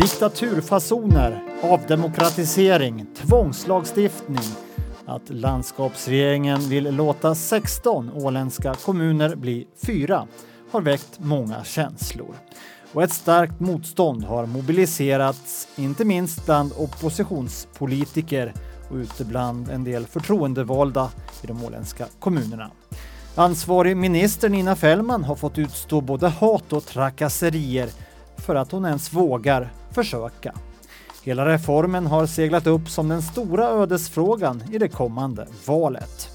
Diktaturfasoner, avdemokratisering, tvångslagstiftning. Att landskapsregeringen vill låta 16 åländska kommuner bli fyra har väckt många känslor. Och ett starkt motstånd har mobiliserats, inte minst bland oppositionspolitiker och ute bland en del förtroendevalda i de åländska kommunerna. Ansvarig minister Nina Fällman har fått utstå både hat och trakasserier för att hon ens vågar försöka. Hela reformen har seglat upp som den stora ödesfrågan i det kommande valet.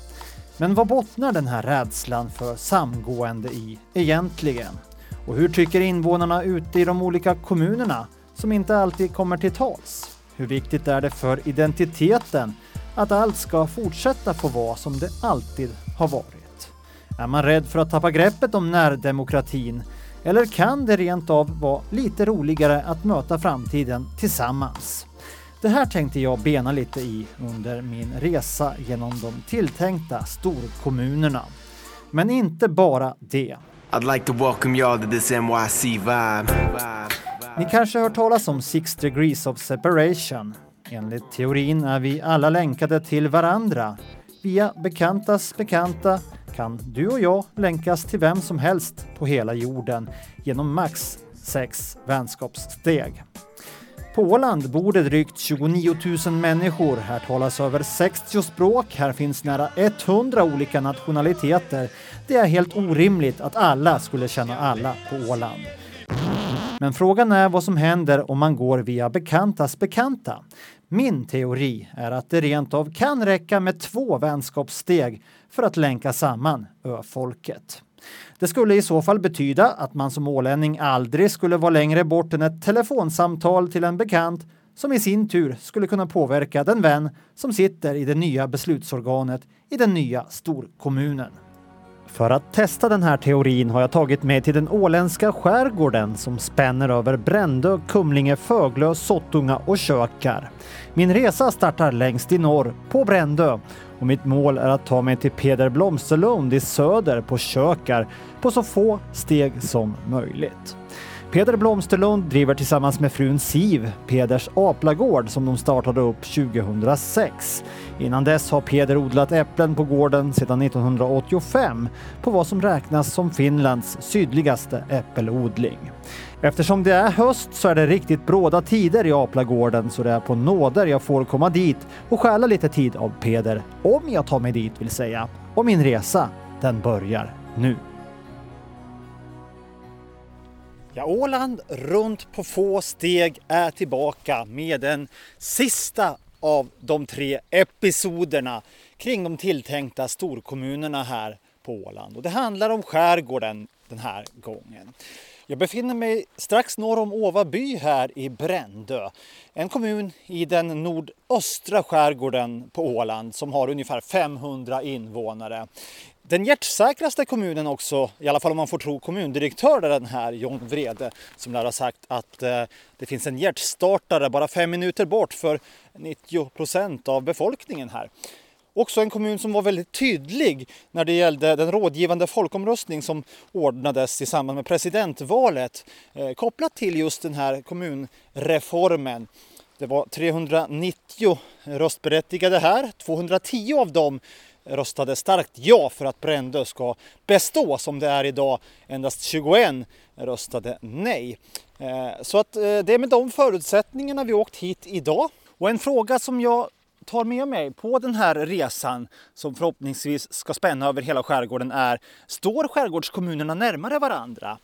Men vad bottnar den här rädslan för samgående i egentligen? Och hur tycker invånarna ute i de olika kommunerna som inte alltid kommer till tals? Hur viktigt är det för identiteten att allt ska fortsätta få vara som det alltid har varit? Är man rädd för att tappa greppet om närdemokratin eller kan det rent av vara lite roligare att möta framtiden tillsammans? Det här tänkte jag bena lite i under min resa genom de tilltänkta storkommunerna. Men inte bara det. I'd like to welcome y'all to this NYC vibe. Ni kanske hört talas om Six degrees of separation. Enligt teorin är vi alla länkade till varandra. Via bekantas bekanta kan du och jag länkas till vem som helst på hela jorden genom max sex vänskapssteg. På Åland bor det drygt 29 000 människor. Här talas över 60 språk. Här finns nära 100 olika nationaliteter. Det är helt orimligt att alla skulle känna alla på Åland. Men frågan är vad som händer om man går via bekantas bekanta. Min teori är att det rent av kan räcka med två vänskapssteg för att länka samman öfolket. Det skulle i så fall betyda att man som ålänning aldrig skulle vara längre bort än ett telefonsamtal till en bekant som i sin tur skulle kunna påverka den vän som sitter i det nya beslutsorganet i den nya storkommunen. För att testa den här teorin har jag tagit mig till den åländska skärgården som spänner över Brändö, Kumlinge, Föglö, Sottunga och Kökar. Min resa startar längst i norr, på Brändö och mitt mål är att ta mig till Peder Blomsterlund i söder på Kökar på så få steg som möjligt. Peder Blomsterlund driver tillsammans med frun Siv Peders Aplagård som de startade upp 2006. Innan dess har Peder odlat äpplen på gården sedan 1985 på vad som räknas som Finlands sydligaste äppelodling. Eftersom det är höst så är det riktigt bråda tider i Aplagården så det är på nåder jag får komma dit och stjäla lite tid av Peder. Om jag tar mig dit vill säga. Och min resa, den börjar nu. Ja, Åland runt på få steg är tillbaka med den sista av de tre episoderna kring de tilltänkta storkommunerna här på Åland. Och det handlar om skärgården den här gången. Jag befinner mig strax norr om Åvaby här i Brändö. En kommun i den nordöstra skärgården på Åland som har ungefär 500 invånare. Den hjärtsäkraste kommunen också, i alla fall om man får tro kommundirektören här, John Vrede, som lär ha sagt att eh, det finns en hjärtstartare bara fem minuter bort för 90 procent av befolkningen här. Också en kommun som var väldigt tydlig när det gällde den rådgivande folkomröstning som ordnades i samband med presidentvalet eh, kopplat till just den här kommunreformen. Det var 390 röstberättigade här, 210 av dem röstade starkt ja för att Brändö ska bestå som det är idag. Endast 21 röstade nej. Eh, så att eh, det är med de förutsättningarna vi åkt hit idag. Och en fråga som jag tar med mig på den här resan som förhoppningsvis ska spänna över hela skärgården är Står skärgårdskommunerna närmare varandra?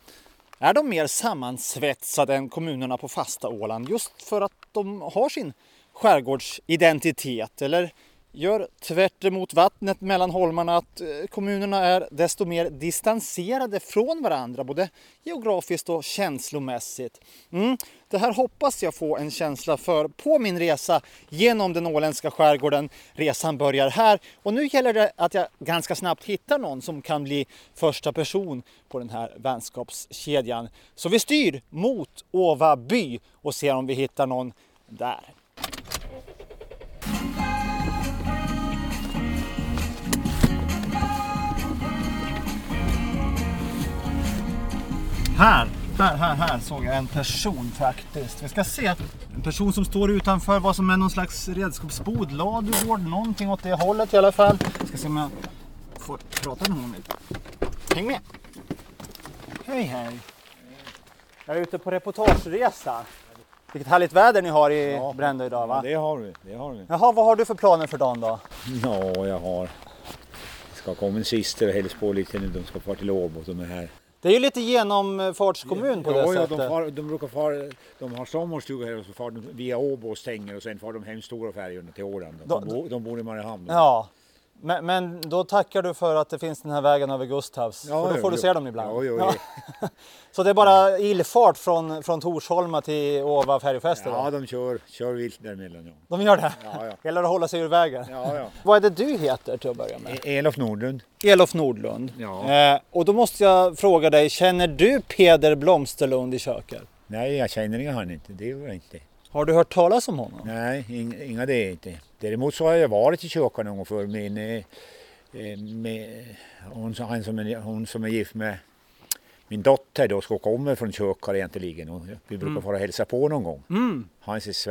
Är de mer sammansvetsade än kommunerna på fasta Åland just för att de har sin skärgårdsidentitet? Eller gör tvärt emot vattnet mellan holmarna att eh, kommunerna är desto mer distanserade från varandra både geografiskt och känslomässigt. Mm, det här hoppas jag få en känsla för på min resa genom den åländska skärgården. Resan börjar här och nu gäller det att jag ganska snabbt hittar någon som kan bli första person på den här vänskapskedjan. Så vi styr mot Åvaby och ser om vi hittar någon där. Här där, här, här såg jag en person faktiskt. Vi ska se. En person som står utanför vad som är någon slags redskapsbod, ladugård, någonting åt det hållet i alla fall. Ska se om jag får prata med honom lite. Häng med! Hej hej! Jag är ute på reportageresa. Vilket härligt väder ni har i ja, Brändö idag va? Ja, det har vi. Det har vi. Jaha, vad har du för planer för dagen då? Ja, jag har... ska komma en syster och hälsa på lite när de ska fara till Åbo. De är här. Det är ju lite genomfartskommun på det ja, sättet. De, far, de brukar fara, de har sommarstuga här och så far de via Åbo och stänger och sen far de hem stora färjorna till Åland. De, de, de bor i Mariehamn. Ja, men, men, då tackar du för att det finns den här vägen över Gustavs, ja, för då får jo, du se dem ibland. Jo, ja. Så det är bara illfart från, från Torsholma till Åva färjefäste? Ja, de kör, kör vilt däremellan. Ja. De gör det? Ja, ja. Gäller att hålla sig ur vägen? Ja, ja. Vad är det du heter till att börja med? E- Elof Nordlund. Elof Nordlund. Ja. Eh, och då måste jag fråga dig, känner du Peder Blomsterlund i köket? Nej, jag känner han inte, det gör jag inte. Har du hört talas om honom? Nej, inga, inga det inte. Däremot så har jag varit i kyrkan någon gång för min, eh, med, hon, han som är, hon som är gift med min dotter då ska komma från kyrkan egentligen och vi brukar mm. få hälsa på någon gång. Mm. Hans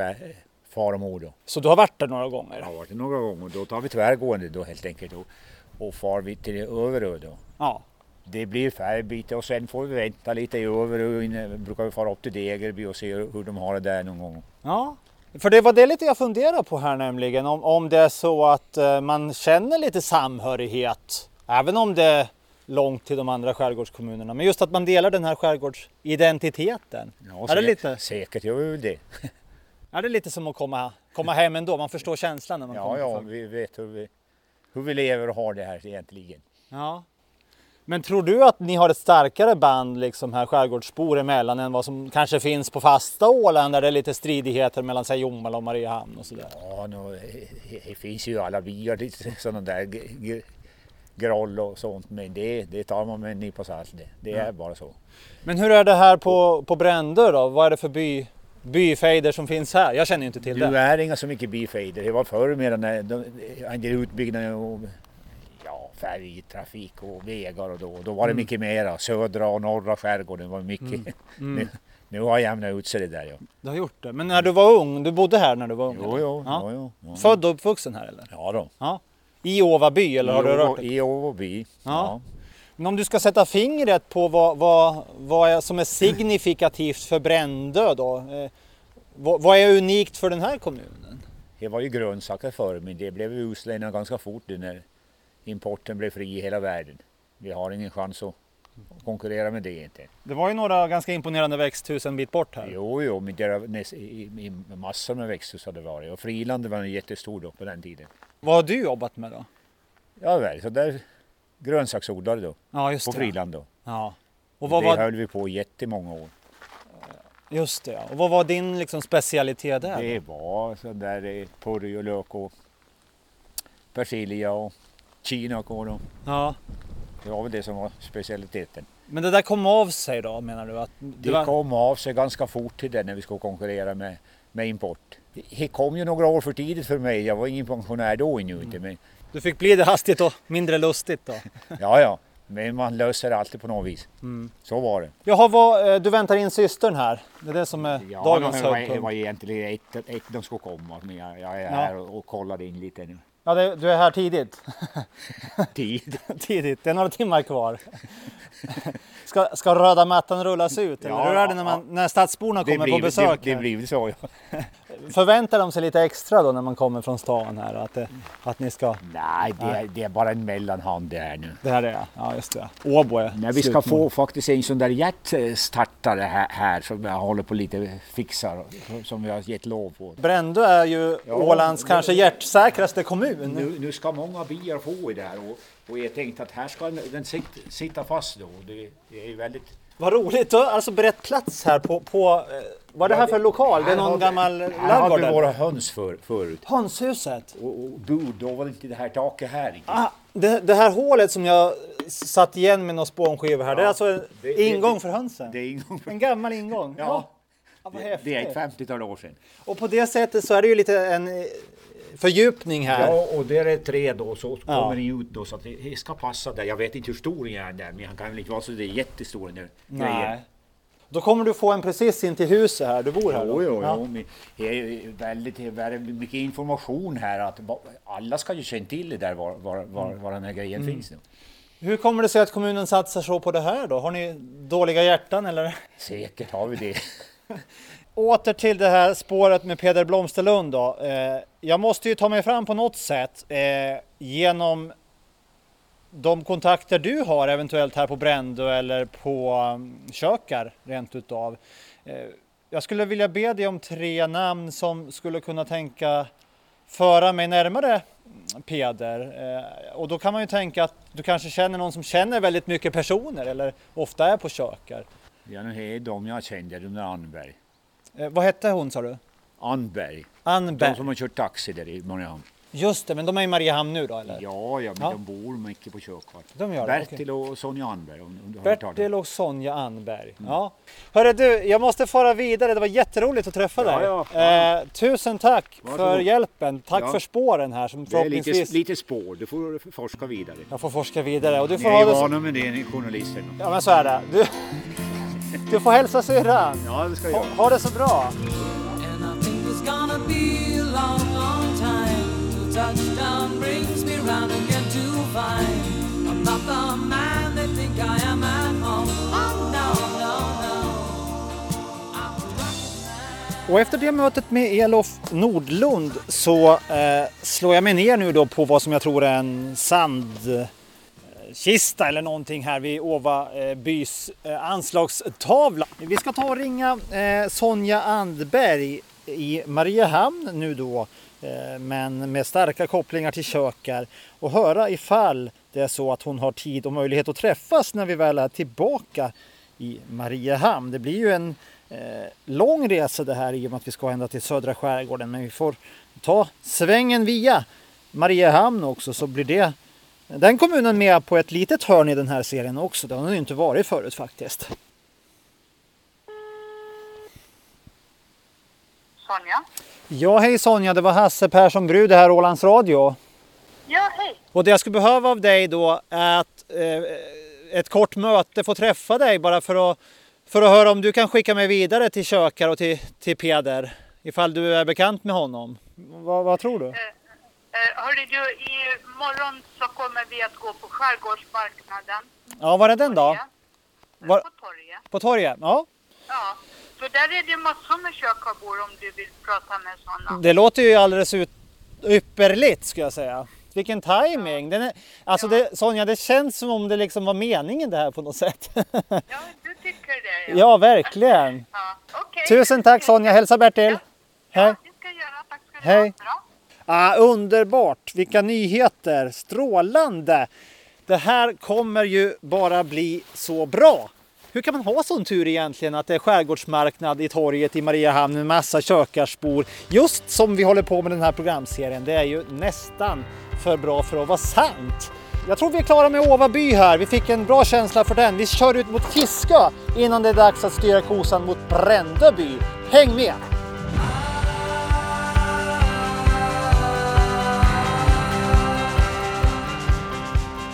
far och mor då. Så du har varit där några gånger? Jag har varit där några gånger och då tar vi tvärgående då helt enkelt och, och far vi till Överö då. Ja. Det blir färgbyte och sen får vi vänta lite i Överö. Brukar vi fara upp till Degerby och se hur de har det där någon gång. Ja, för det var det lite jag funderade på här nämligen, om, om det är så att uh, man känner lite samhörighet, även om det är långt till de andra skärgårdskommunerna, men just att man delar den här skärgårdsidentiteten. Ja, är det lite... säkert gör vi det. är det lite som att komma, komma hem ändå, man förstår känslan när man ja, kommer? Ja, vi vet hur vi, hur vi lever och har det här egentligen. Ja. Men tror du att ni har ett starkare band liksom här skärgårdsbor emellan än vad som kanske finns på fasta Åland där det är lite stridigheter mellan sig Jomala och Mariehamn och sådär? Ja, no, det finns ju alla byar lite sådana där groll och sånt men det, det tar man med en nypa salt det. Det är ja. bara så. Men hur är det här på, på Brändö då? Vad är det för by, byfejder som finns här? Jag känner ju inte till det. Nu är inga så mycket byfejder. Det var förr med den där utbyggnaden och färjetrafik och vägar och då, då var det mm. mycket mera. Södra och norra skärgården var mycket. Mm. Mm. nu, nu har jämnat ut sig det där. Ja. Det har gjort det. Men när du var ung, du bodde här när du var ung? Jo, jo, ja. jo, jo. Född och uppvuxen här eller? Ja då. Ja. I Åvaby eller I har du rört dig? I Åvaby, ja. ja. Men om du ska sätta fingret på vad, vad, vad är, som är signifikativt för Brändö då? Eh, vad, vad, är unikt för den här kommunen? Det var ju grönsaker förr men det blev uslänningar ganska fort när importen blev fri i hela världen. Vi har ingen chans att konkurrera med det inte. Det var ju några ganska imponerande växthus en bit bort här. Jo, jo, men det i, massor med växthus har det varit och Friland var en jättestor då på den tiden. Vad har du jobbat med då? Ja, väl, så där grönsaksodlare då. Ja, just på det. Friland då. Ja. Och vad det var... höll vi på jättemånga år. Just det, och vad var din liksom, specialitet där? Det var så där purj och lök och persilja och Kinakål och ja. det var väl det som var specialiteten. Men det där kom av sig då menar du? Att det, det var... kom av sig ganska fort till det när vi skulle konkurrera med, med import. Det kom ju några år för tidigt för mig, jag var ingen pensionär då ännu mm. men... Du fick bli det hastigt och mindre lustigt då? ja, ja. Men man löser det alltid på något vis. Mm. Så var det. Jaha, vad, eh, du väntar in systern här? Det är det som är ja, dagens höjdpunkt? Det var egentligen ett, ett de skulle komma, men jag, jag är ja. här och, och kollar in lite nu. Ja, det, du är här tidigt. Tid. tidigt, det är några timmar kvar. Ska, ska röda mattan rullas ut? Eller ja, hur är det när, man, när stadsborna kommer blir, på besök? Det, det blir så ja. Förväntar de sig lite extra då när man kommer från stan här? Att, det, att ni ska... Nej, det är, det är bara en mellanhand det här nu. Det här är ja, just det. Åbo är Nej, Vi ska få faktiskt en sån där hjärtstartare här, här som jag håller på lite fixar som vi har gett lov på. Brändö är ju ja, Ålands nu, kanske hjärtsäkraste kommun. Nu, nu ska många biar få i det här och, och jag tänkte att här ska den sitta fast då. Det, det är väldigt vad roligt! Du har alltså berett plats här på, på eh, vad är det här för lokal? Det är någon gammal ladugård? Här hade vi våra höns för, förut. Hönshuset? Och, och bud, då var det inte det här taket här. Ah, det, det, här hålet som jag satt igen med någon spånskiva här, det är alltså en det, ingång för hönsen? Det är ingång för... En gammal ingång? Ja. ja det, det, är ett 50-tal år sedan. Och på det sättet så är det ju lite en fördjupning här. Ja, och där är tre då, så ja. kommer den ut då så att det ska passa där. Jag vet inte hur stor den är där, men han kan väl inte vara så det är jättestor den där Nej. Då kommer du få en precis in till huset här, du bor här Jo, då? jo, Ja. jo. Det är väldigt, mycket information här. Att alla ska ju känna till det där var, var, var, var den här grejen Mm. finns nu. Hur kommer det sig att kommunen satsar så på det här då? Har ni dåliga hjärtan eller? Säkert har vi det. Åter till det här spåret med Peder Blomsterlund då. Eh, jag måste ju ta mig fram på något sätt eh, genom de kontakter du har eventuellt här på Brändö eller på um, Kökar rent utav. Eh, jag skulle vilja be dig om tre namn som skulle kunna tänka föra mig närmare Peder. Eh, och då kan man ju tänka att du kanske känner någon som känner väldigt mycket personer eller ofta är på Kökar. Ja, nu är de jag känner, de där Anberg. Eh, vad hette hon sa du? Anberg. Ann De som har kört taxi där i Mariehamn. Just det, men de är i Mariehamn nu då eller? Ja, ja, men Ja. de bor mycket på Kökvart. De gör det, Bertil och Sonja Anberg. Om, om du har hört talas om Bertil och Sonja Anberg. Ja. Hörru du, jag måste fara vidare. Det var jätteroligt att träffa Ja, dig. ja, ja. Eh, tusen tack Varsågod. för hjälpen. Tack Ja. för spåren här som Det är lite, förhoppningsvis lite spår, du får forska vidare. jag får forska vidare. Och du Ni får är ha ju så... vana med det, ni journalister. Ja men så är det. Du, du får hälsa syrran. Ja, det ska jag Ha, göra. ha det så bra touchdown brings me round again to find I'm not the man they think I am at home. Oh no, no, no. Och efter det mötet med Elof Nordlund så eh, slår jag mig ner nu då på vad som jag tror är en sandkista eller någonting här vid Åva eh, bys eh, anslagstavla. Vi ska ta och ringa eh, Sonja Andberg i Mariehamn nu då eh, Eh, men med starka kopplingar till Kökar och höra ifall det är så att hon har tid och möjlighet att träffas när vi väl är tillbaka i Mariehamn. Det blir ju en eh, lång resa det här i och med att vi ska ända till södra skärgården. Men vi får ta svängen via Mariehamn också så blir det den kommunen med på ett litet hörn i den här serien också. Det har den ju inte varit förut faktiskt. Sonja? Ja, hej Sonja, det var Hasse Persson Brud här, Ålands Radio. Ja, hej. Och det jag skulle behöva av dig då är att eh, ett kort möte få träffa dig bara för att, för att höra om du kan skicka mig vidare till Kökar och till, till Peder. Ifall du är bekant med honom. Vad, vad tror du? Eh, hörru du, imorgon så kommer vi att gå på skärgårdsmarknaden. Ja, var är den då? Ja, Var, På torget. på torget? Ja, Ja, för där är det massor med kökarbor om du vill prata med sådana. det låter ju alldeles ut, ypperligt skulle jag säga. Vilken timing! Den är, alltså det, Sonja, det känns som om det liksom var meningen det här på något sätt. Ja, du tycker det? ja, verkligen. ja. okej. Tusen tack Sonja, hälsa Bertil. Ja, Hej. Hej. Ah, underbart! Vilka nyheter! Strålande! Det här kommer ju bara bli så bra. Hur kan man ha sån tur egentligen att det är skärgårdsmarknad i torget i Mariehamn med massa kökarsbor just som vi håller på med den här programserien. Det är ju nästan för bra för att vara sant. Jag tror vi är klara med Åvaby här. Vi fick en bra känsla för den. Vi kör ut mot Fiskö innan det är dags att styra kosan mot Brändöby. Häng med!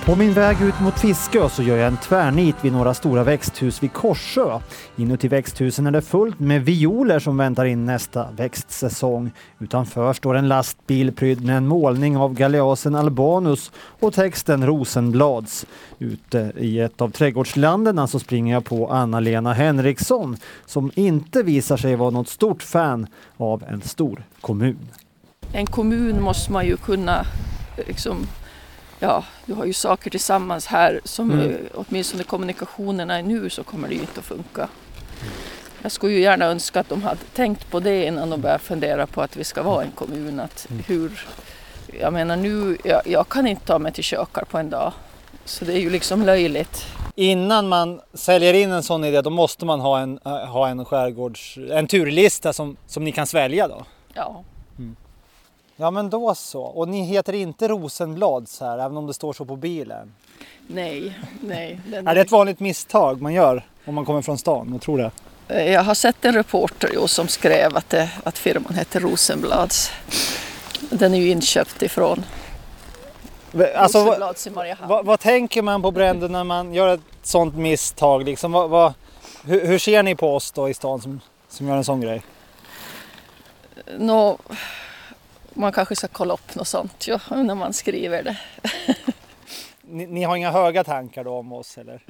På min väg ut mot Fiskö så gör jag en tvärnit vid några stora växthus vid Korsö. Inuti växthusen är det fullt med violer som väntar in nästa växtsäsong. Utanför står en lastbil prydd med en målning av galeasen albanus och texten Rosenblads. Ute i ett av trädgårdslandena så springer jag på Anna-Lena Henriksson som inte visar sig vara något stort fan av en stor kommun. en kommun måste man ju kunna eh, liksom, ja, du har ju saker tillsammans här som Mm. eh, åtminstone kommunikationerna är nu så kommer det ju inte att funka. Jag skulle ju gärna önska att de hade tänkt på det innan de började fundera på att vi ska vara en kommun. Att hur, jag menar nu, jag, jag kan inte ta mig till kökar på en dag. Så det är ju liksom löjligt. Innan man säljer in en sån idé då måste man ha en, äh, ha en skärgårds... en turlista som, som ni kan svälja då? Ja, Ja men då så. Och ni heter inte Rosenblads här även om det står så på bilen? nej, nej. Den Är det ett vanligt misstag man gör om man kommer från stan? Jag tror det. Eh, Jag har sett en reporter jo, som skrev att, det, att firman heter Rosenblads. Den är ju inköpt ifrån Alltså, Rosenblads i Mariehamn. vad, vad tänker man på Brändö när man gör ett sånt misstag? Liksom, vad, vad, Hur, hur ser ni på oss då i stan som, som gör en sån grej? Nå, man kanske ska kolla upp något sånt ja, när man skriver det. Ni, ni har inga höga tankar då om oss eller?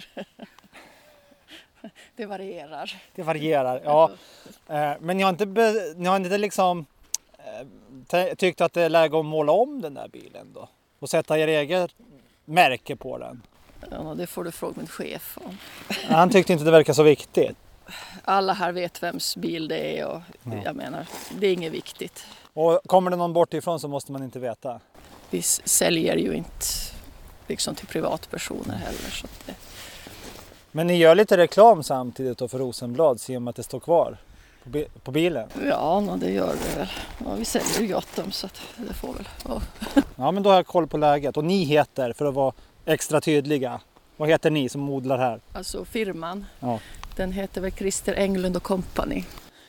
Det varierar. Det varierar, ja. Eh, Men ni har inte, be, ni har inte liksom eh, tyckt att det är läge att måla om den där bilen då? Och sätta er eget märke på den? Ja, det får du fråga min chef om. Han tyckte inte det verkar så viktigt. Alla här vet vems bil det är och jag menar, det är inget viktigt. Och kommer det någon bort ifrån så måste man inte veta. Vi säljer ju inte liksom till privatpersoner heller. Så det, Men ni gör lite reklam samtidigt då för Rosenblad, se om att det står kvar på, bi- på bilen. ja, nå, det gör det väl. Ja, vi säljer ju gott dem så det får väl vara. Ja men då har jag koll på läget. Och ni heter, för att vara extra tydliga, vad heter ni som odlar här? Alltså firman, Ja. den heter väl Christer Englund och Company.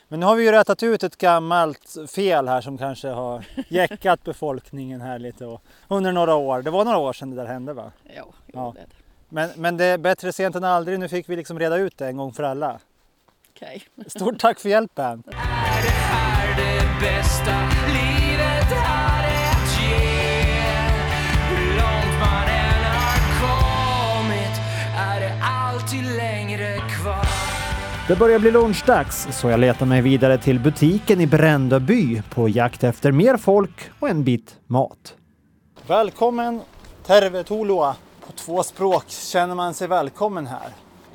Men nu har vi ju rättat ut ett gammalt fel här som kanske har jäckat befolkningen här lite och, under några år. Det var några år sedan det där hände va? Ja, jo, Ja. det. Men, men det är bättre sent än aldrig. Nu fick vi liksom reda ut det en gång för alla. Okej. Stort tack för hjälpen! Det börjar bli lunchdags så jag letar mig vidare till butiken i Brändöby på jakt efter mer folk och en bit mat. Välkommen Tervetuloa. På två språk känner man sig välkommen här.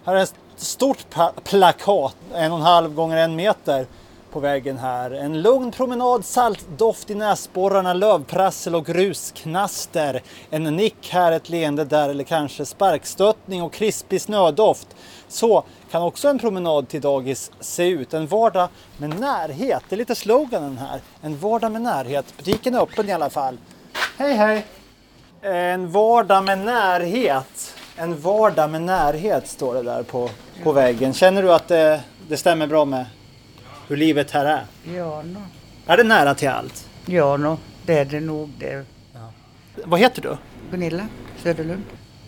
Här är ett stort plakat, en och en halv gånger en meter på väggen här. En lugn promenad, saltdoft i näsborrarna, lövprassel och grusknaster. En nick här, ett leende där eller kanske sparkstöttning och krispig snödoft. Så kan också en promenad till dagis se ut. En vardag med närhet. Det är lite sloganen här. En vardag med närhet. Butiken är öppen i alla fall. Hej hej! En vardag med närhet. En vardag med närhet står det där på, på väggen. Känner du att det, det stämmer bra med hur livet här är? Ja, no. Är det nära till allt? ja no, det är det nog det. Vad heter du? Gunilla Söderlund.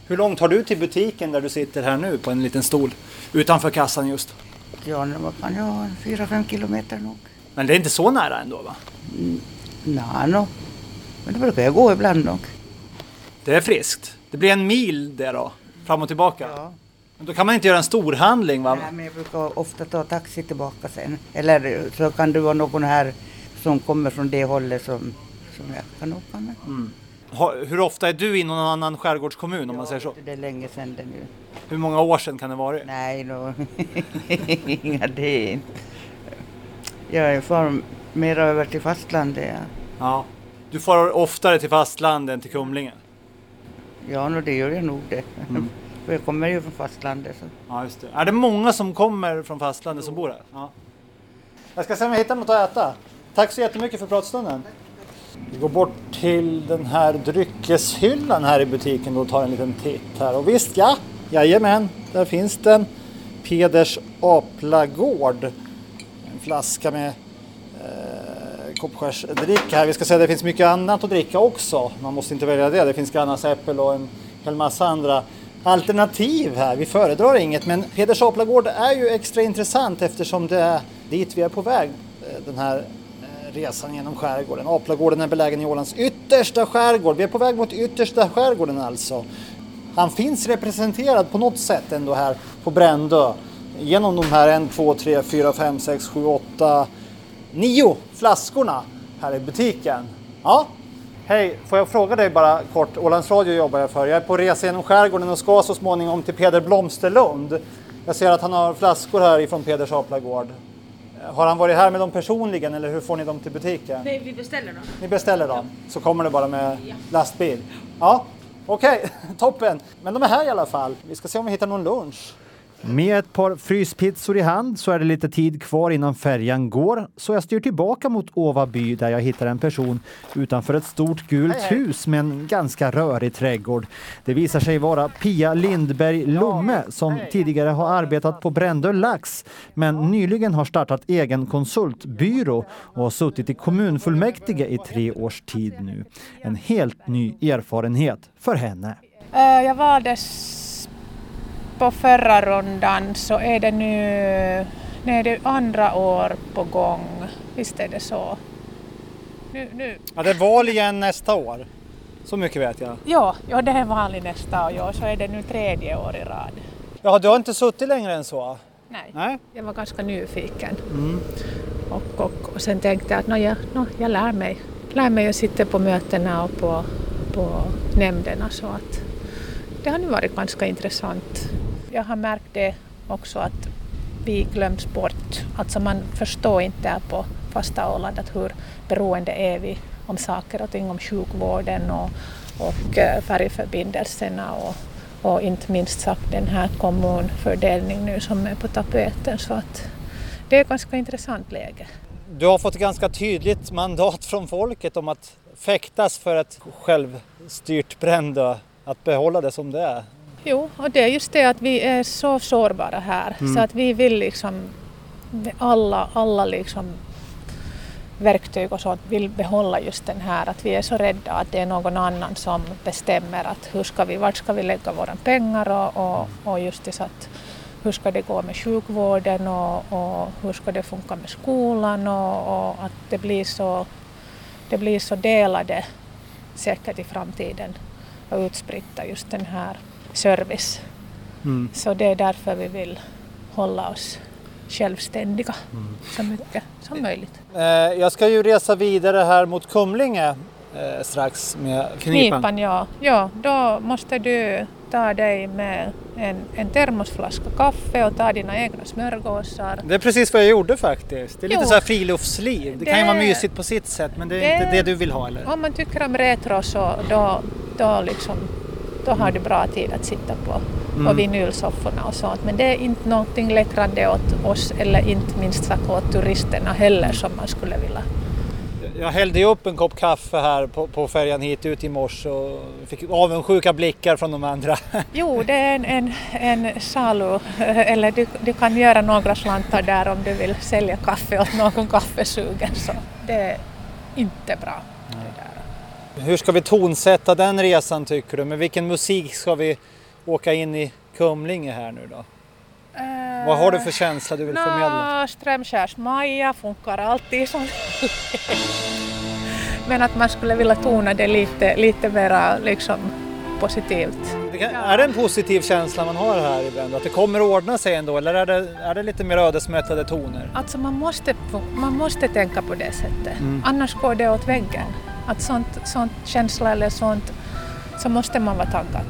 Hur långt har du till butiken där du sitter här nu på en liten stol utanför kassan just? Ja, vad jag ha? Fyra, fem kilometer nog. Men det är inte så nära ändå va? Nå, no. Men det brukar jag gå ibland nog. Det är friskt. Det blir en mil det då, fram och tillbaka. Ja. Men då kan man inte göra en stor handling va? Nej, men jag brukar ofta ta taxi tillbaka sen. Eller så kan det vara någon här som kommer från det hållet som, som jag kan åka med. Hur ofta är du i någon annan skärgårdskommun om man säger så? Det är länge sedan det nu. Hur många år sedan kan det vara? Nej, no. inga det är inte. Jag är far mer över till fastlandet. Ja, Ja. Du får oftare till fastlandet än till Kumlingen? ja no, det gör jag nog det. För jag kommer ju från fastlandet. Så. Ja, just det. Är det många som kommer från fastlandet som bor här? Ja. Jag ska se om jag hittar något att äta. Tack så jättemycket för pratstunden. Vi går bort till den här dryckeshyllan här i butiken och tar en liten titt här. Och visst, ja, jajamän, där finns den. Peders Aplagård. En flaska med eh, koppskärsdricka här. Vi ska säga att det finns mycket annat att dricka också. Man måste inte välja det. Det finns Grannas äppel och en hel massa andra alternativ här. Vi föredrar inget, men Peders Aplagård är ju extra intressant eftersom det är dit vi är på väg eh, den här resan genom skärgården. Aplagården är belägen i Ålands yttersta skärgård. Vi är på väg mot yttersta skärgården alltså. Han finns representerad på något sätt ändå här på Brändö. Genom de här 1, 2, 3, 4, 5, 6, 7, 8, 9 flaskorna här i butiken. Ja, hej, får jag fråga dig bara kort. Ålands Radio jobbar jag för. Jag är på resa genom skärgården och ska så småningom till Peder Blomsterlund. Jag ser att han har flaskor här ifrån Peders Aplagård. Har han varit här med dem personligen eller hur får ni dem till butiken? Nej, vi beställer dem. Ni beställer dem, så kommer det bara med lastbil? Ja, okej, toppen. Men de är här i alla fall. Vi ska se om vi hittar någon lunch. Med ett par fryspizzor i hand så är det lite tid kvar innan färjan går. Så jag styr tillbaka mot Åvaby där jag hittar en person utanför ett stort gult hus med en ganska rörig trädgård. Det visar sig vara Pia Lindberg Lomme som tidigare har arbetat på Brändö Lax men nyligen har startat egen konsultbyrå och har suttit i kommunfullmäktige i tre års tid nu. En helt ny erfarenhet för henne. Eh, jag valdes på förra rundan så är det nu, nu är det andra år på gång. Visst är det så? Nu, nu. Ja, det är val igen nästa år. Så mycket vet jag. Ja, ja, det är vanligt nästa år, ja, så är det nu tredje år i rad. Ja, du har inte suttit längre än så? Nej, Nej. jag var ganska nyfiken. Och, och, och sen tänkte jag att no, jag, no, jag lär mig. Lär mig att sitta på mötena och på, på nämnderna så att det har nu varit ganska intressant. Jag har märkt det också att vi glöms bort. Alltså man förstår inte här på fasta Åland att hur beroende är vi om saker och ting, om sjukvården och, och eh, färjeförbindelserna och, och inte minst sagt den här kommunfördelningen nu som är på tapeten. Så att det är ett ganska intressant läge. Du har fått ganska tydligt mandat från folket om att fäktas för ett självstyrt Brändö, att behålla det som det är. Jo, och det är just det att vi är så sårbara här så att vi vill liksom alla, alla liksom verktyg och sånt vill behålla just den här att vi är så rädda att det är någon annan som bestämmer att hur ska vi, vart ska vi lägga våra pengar och, och, och just det så att hur ska det gå med sjukvården och, och hur ska det funka med skolan och, och att det blir så det blir så delade säkert i framtiden och utspritta just den här service. Så det är därför vi vill hålla oss självständiga så mycket som möjligt. Eh, Jag ska ju resa vidare här mot Kumlinge eh, strax med knipan. Knipan, ja. ja. Då måste du ta dig med en, en termosflaska kaffe och ta dina egna smörgåsar. Det är precis vad jag gjorde faktiskt. Det är lite Jo. så här friluftsliv. Det, kan ju vara Det- mysigt på sitt sätt men det är det- inte det du vill ha eller? Om man tycker om retro så då, då, liksom, då har du bra tid att sitta på, Mm. vinylsofforna och sånt. Men det är inte någonting lättrande åt oss eller inte minst sagt åt turisterna heller som man skulle vilja. Jag hällde ju upp en kopp kaffe här på, på färjan hit ut i morse och fick avundsjuka blickar från de andra. Jo, det är en, en, en salu, eller du, du kan göra några slantar där om du vill sälja kaffe åt någon kaffesugen. Så det är inte bra. Hur ska vi tonsätta den resan tycker du? Med vilken musik ska vi åka in i Kumlinge här nu då? Vad har du för känsla du vill förmedla? Nå, Strömskärs-Maja funkar alltid som Men att man skulle vilja tona det lite, lite mera liksom positivt. Kan, är det en positiv känsla man har här i Brändö? Att det kommer att ordna sig ändå eller är det, är det lite mer ödesmättade toner? Alltså man måste, man måste tänka på det sättet. Annars går det åt väggen. Att sånt, sånt känsla eller sånt så måste man vara taggad.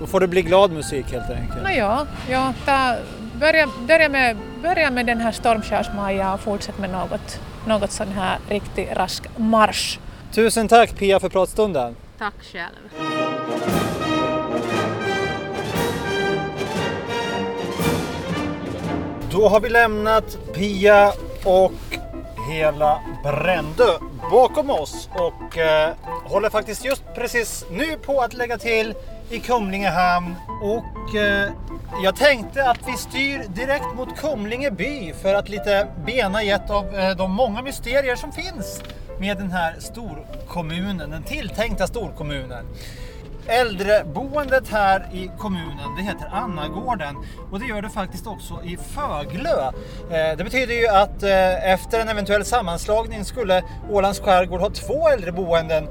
Då får det bli glad musik helt enkelt. Nå ja, ja ta, börja, börja, med, börja med den här Stormskärs-Maja och fortsätt med något, något sån här riktigt rask marsch. Tusen tack Pia för pratstunden. Tack själv. Då har vi lämnat Pia och hela Brändö bakom oss och eh, håller faktiskt just precis nu på att lägga till i Kumlinge hamn och eh, jag tänkte att vi styr direkt mot Kumlinge by för att lite bena i ett av eh, de många mysterier som finns med den här storkommunen, den tilltänkta storkommunen. Äldreboendet här i kommunen, det heter Annagården och det gör det faktiskt också i Föglö. Eh, Det betyder ju att eh, efter en eventuell sammanslagning skulle Ålands skärgård ha två äldreboenden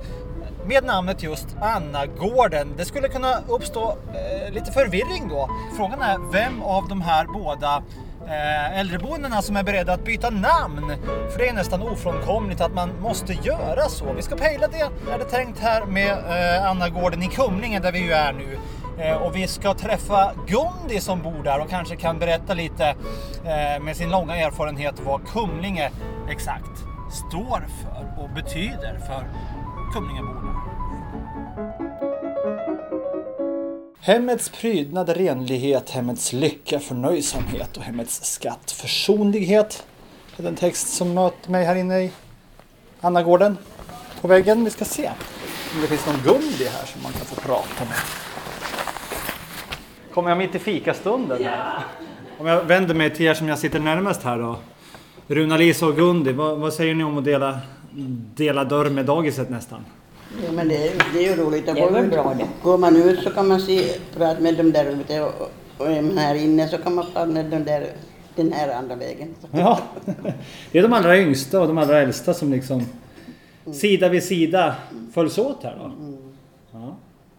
med namnet just Annagården. Det skulle kunna uppstå eh, lite förvirring då. Frågan är vem av de här båda Eh, äldreboendena som är beredda att byta namn. För det är nästan ofrånkomligt att man måste göra så. Vi ska pejla det, är det tänkt här med eh, Annagården i Kumlinge där vi ju är nu. Eh, och vi ska träffa Gundi som bor där och kanske kan berätta lite med sin långa erfarenhet vad Kumlinge exakt står för och betyder för Kumlingeborna. Hemmets prydnad, renlighet, hemmets lycka, förnöjsamhet och hemmets skatt, försonlighet. Det är den text som möter mig här inne i Annagården på väggen. Vi ska se om det finns någon Gundi här som man kan få prata med. Kommer jag mitt i fikastunden? Här? Om jag vänder mig till er som jag sitter närmast här då. Runa-Lisa och Gundi, vad, vad säger ni om att dela, dela dörr med dagiset nästan? Ja, men det, är- det är ju roligt att Det är gå väl ut. bra det. Går man ut så kan man se, prata med dem där ute och, Och är man här inne så kan man planera den, där, den här andra vägen. Ja, det är de allra yngsta och de allra äldsta som liksom sida vid sida följs åt här då. Ja.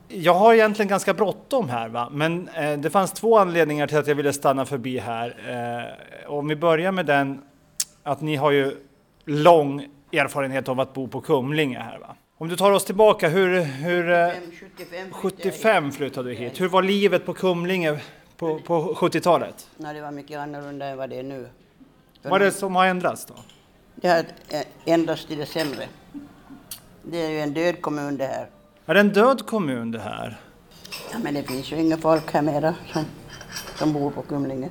Jag har egentligen ganska bråttom här va, men eh, det fanns två anledningar till att jag ville stanna förbi här. Eh, om vi börjar med den att ni har ju lång erfarenhet av att bo på Kumlinge här va. Om du tar oss tillbaka, hur, hur eh, 75, 75 flyttade du hit. Hur var livet på Kumlinge på, på 70-talet? Nej, det var mycket annorlunda än vad det är nu. För Vad är det som har ändrats då? Det har eh, ändrats till det sämre. Det är ju en död kommun det här. Är det en död kommun det här? Ja, men det finns ju inga folk här mera som, som bor på Kumlinge.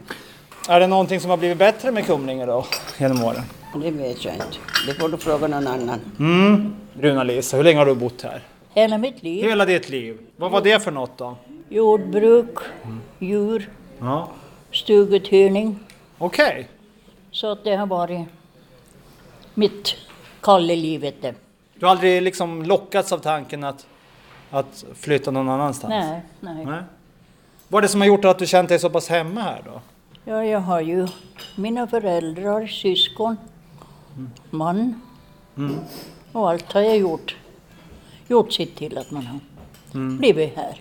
Är det någonting som har blivit bättre med Kumlinge då genom åren? Det vet jag inte. Det får du fråga någon annan. Mm. Bruna-Lisa, hur länge har du bott här? Hela mitt liv. Hela ditt liv. Vad var det för något då? Jordbruk, djur, Ja. stuguthyrning. Okej. Så att det har varit mitt kall i livet. Det. Du har aldrig liksom lockats av tanken att, att flytta någon annanstans? Nej, nej. Nej. Vad är det som har gjort att du känt dig så pass hemma här då? Ja, jag har ju mina föräldrar, syskon, man. Och allt har jag gjort. Gjort sitt till att man har blivit här.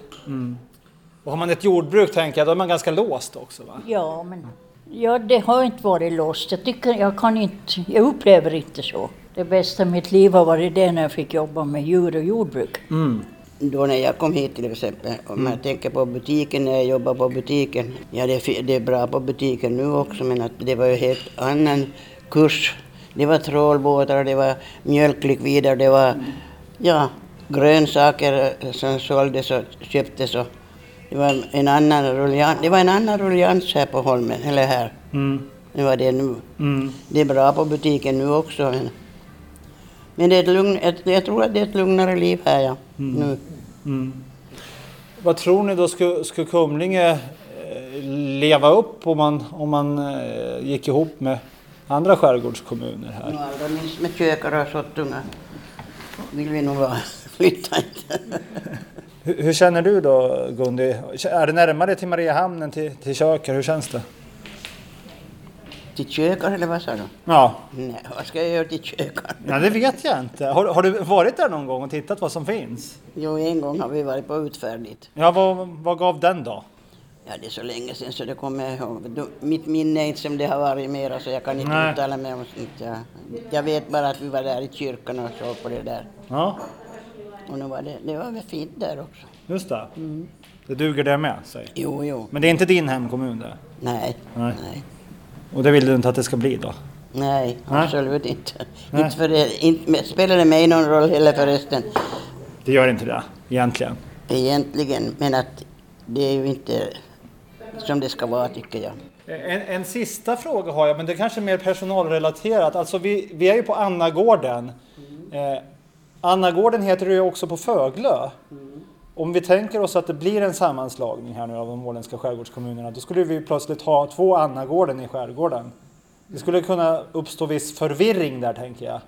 Och har man ett jordbruk tänker jag, då är man ganska låst också va? Ja, men ja, det har inte varit låst. Jag, tycker, jag, kan inte, jag upplever inte så. Det bästa i mitt liv har varit det när jag fick jobba med djur och jordbruk. Då när jag kom hit till exempel, om jag tänker på butiken, när jag jobbar på butiken. Ja, det det är bra på butiken nu också, men att det var ju helt annan kurs. Det var trålbåtar, det var mjölklikvider, det var ja, grönsaker som såldes och köptes. Och det, var en annan ruljans, det var en annan ruljans här på Holmen, eller här. Mm. Det var det nu. Mm. Det är bra på butiken nu också. Men, men det är ett lugn, ett, jag tror att det är ett lugnare liv här ja, nu. Mm. Vad tror ni då, skulle, skulle Kumlinge eh, leva upp om man, om man eh, gick ihop med andra skärgårdskommuner här? allra minst med kökare och sottunga vill vi nog vara. Flytta inte. Hur, hur känner du då Gundi? Är det närmare till Mariehamn än till, till Köker? Hur känns det? Till kökare eller vad sa du? Ja, Nej, vad ska jag göra till kökare? Nej, det vet jag inte. Har, har du varit där någon gång och tittat vad som finns? Jo, en gång har vi varit på utfärd dit. Ja, vad, vad gav den då? Ja, det är så länge sedan så det kommer jag ihåg. Du, mitt minne är inte som det har varit mera så jag kan inte Nej. uttala mig om sånt. Jag, jag vet bara att vi var där i kyrkan och såg på det där. Ja, Och nu var det, det var väl fint där också. just det. Det duger det med, säg. Jo, jo. Men det är inte din hemkommun det? Nej, Nej. nej. Och det vill du inte att det ska bli då? Nej, Nej. absolut inte. Nej. Inte för det, inte, spelar det mig någon roll heller förresten. Det gör inte det, egentligen. Egentligen, men att det är ju inte som det ska vara tycker jag. En, en sista fråga har jag, men det är kanske är mer personalrelaterat. Alltså vi, vi är ju på Annagården. Eh, Annagården heter det ju också på Föglö. Om vi tänker oss att det blir en sammanslagning här nu av de åländska skärgårdskommunerna, då skulle vi plötsligt ha två Annagården i skärgården. Det skulle kunna uppstå viss förvirring där tänker jag.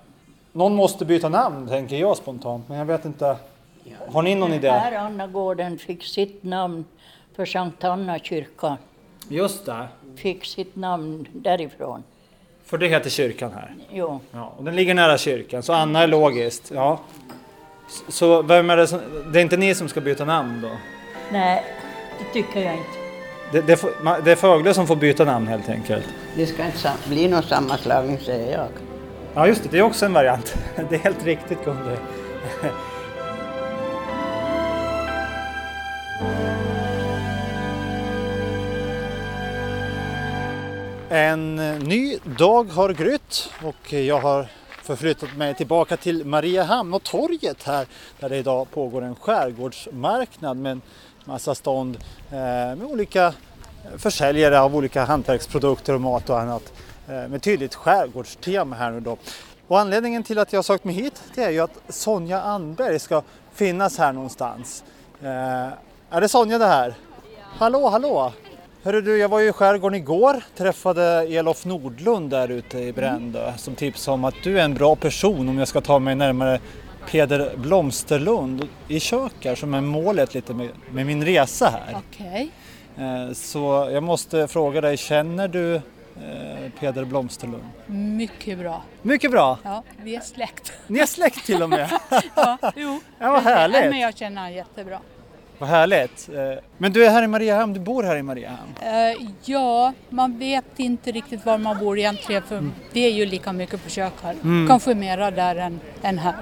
Någon måste byta namn tänker jag spontant, men jag vet inte. Har ni någon Den idé? här Annagården fick sitt namn för Sankt Anna kyrka. Just det, Fick sitt namn därifrån. för det heter kyrkan här. Jo. Ja, och den ligger nära kyrkan, så Anna är logiskt. Ja. Så vem är det som, det är inte ni som ska byta namn då? Nej, det tycker jag inte. Det, det, är Fögle som får byta namn helt enkelt. Det ska inte bli någon sammanslagning säger jag. Ja just det, det är också en variant. Det är helt riktigt Gunde. En ny dag har grytt och jag har förflyttat mig tillbaka till Mariehamn och torget här där det idag pågår en skärgårdsmarknad med en massa stånd eh, med olika försäljare av olika hantverksprodukter och mat och annat eh, med tydligt skärgårdstema här nu då. Och anledningen till att jag sökt mig hit det är ju att Sonja Anberg ska finnas här någonstans. Eh, är det Sonja det här? Hallå, hallå! Hörru du, jag var ju i skärgården igår, träffade Elof Nordlund där ute i Brändö som tipsade om att du är en bra person om jag ska ta mig närmare Peder Blomsterlund i Kökar som är målet lite med, med min resa här. Okej. Eh, Så jag måste fråga dig, känner du eh, Peder Blomsterlund? Mycket bra. Mycket bra! Ja, vi är släkt. Ni är släkt till och med! Ja, jo. Ja, vad härligt. Men jag känner honom jättebra. Vad härligt! Eh, Men du är här i Mariehamn, du bor här i Mariehamn? Eh, ja, man vet inte riktigt var man bor egentligen för vi är ju lika mycket på Kökar. Kanske mera där än, än här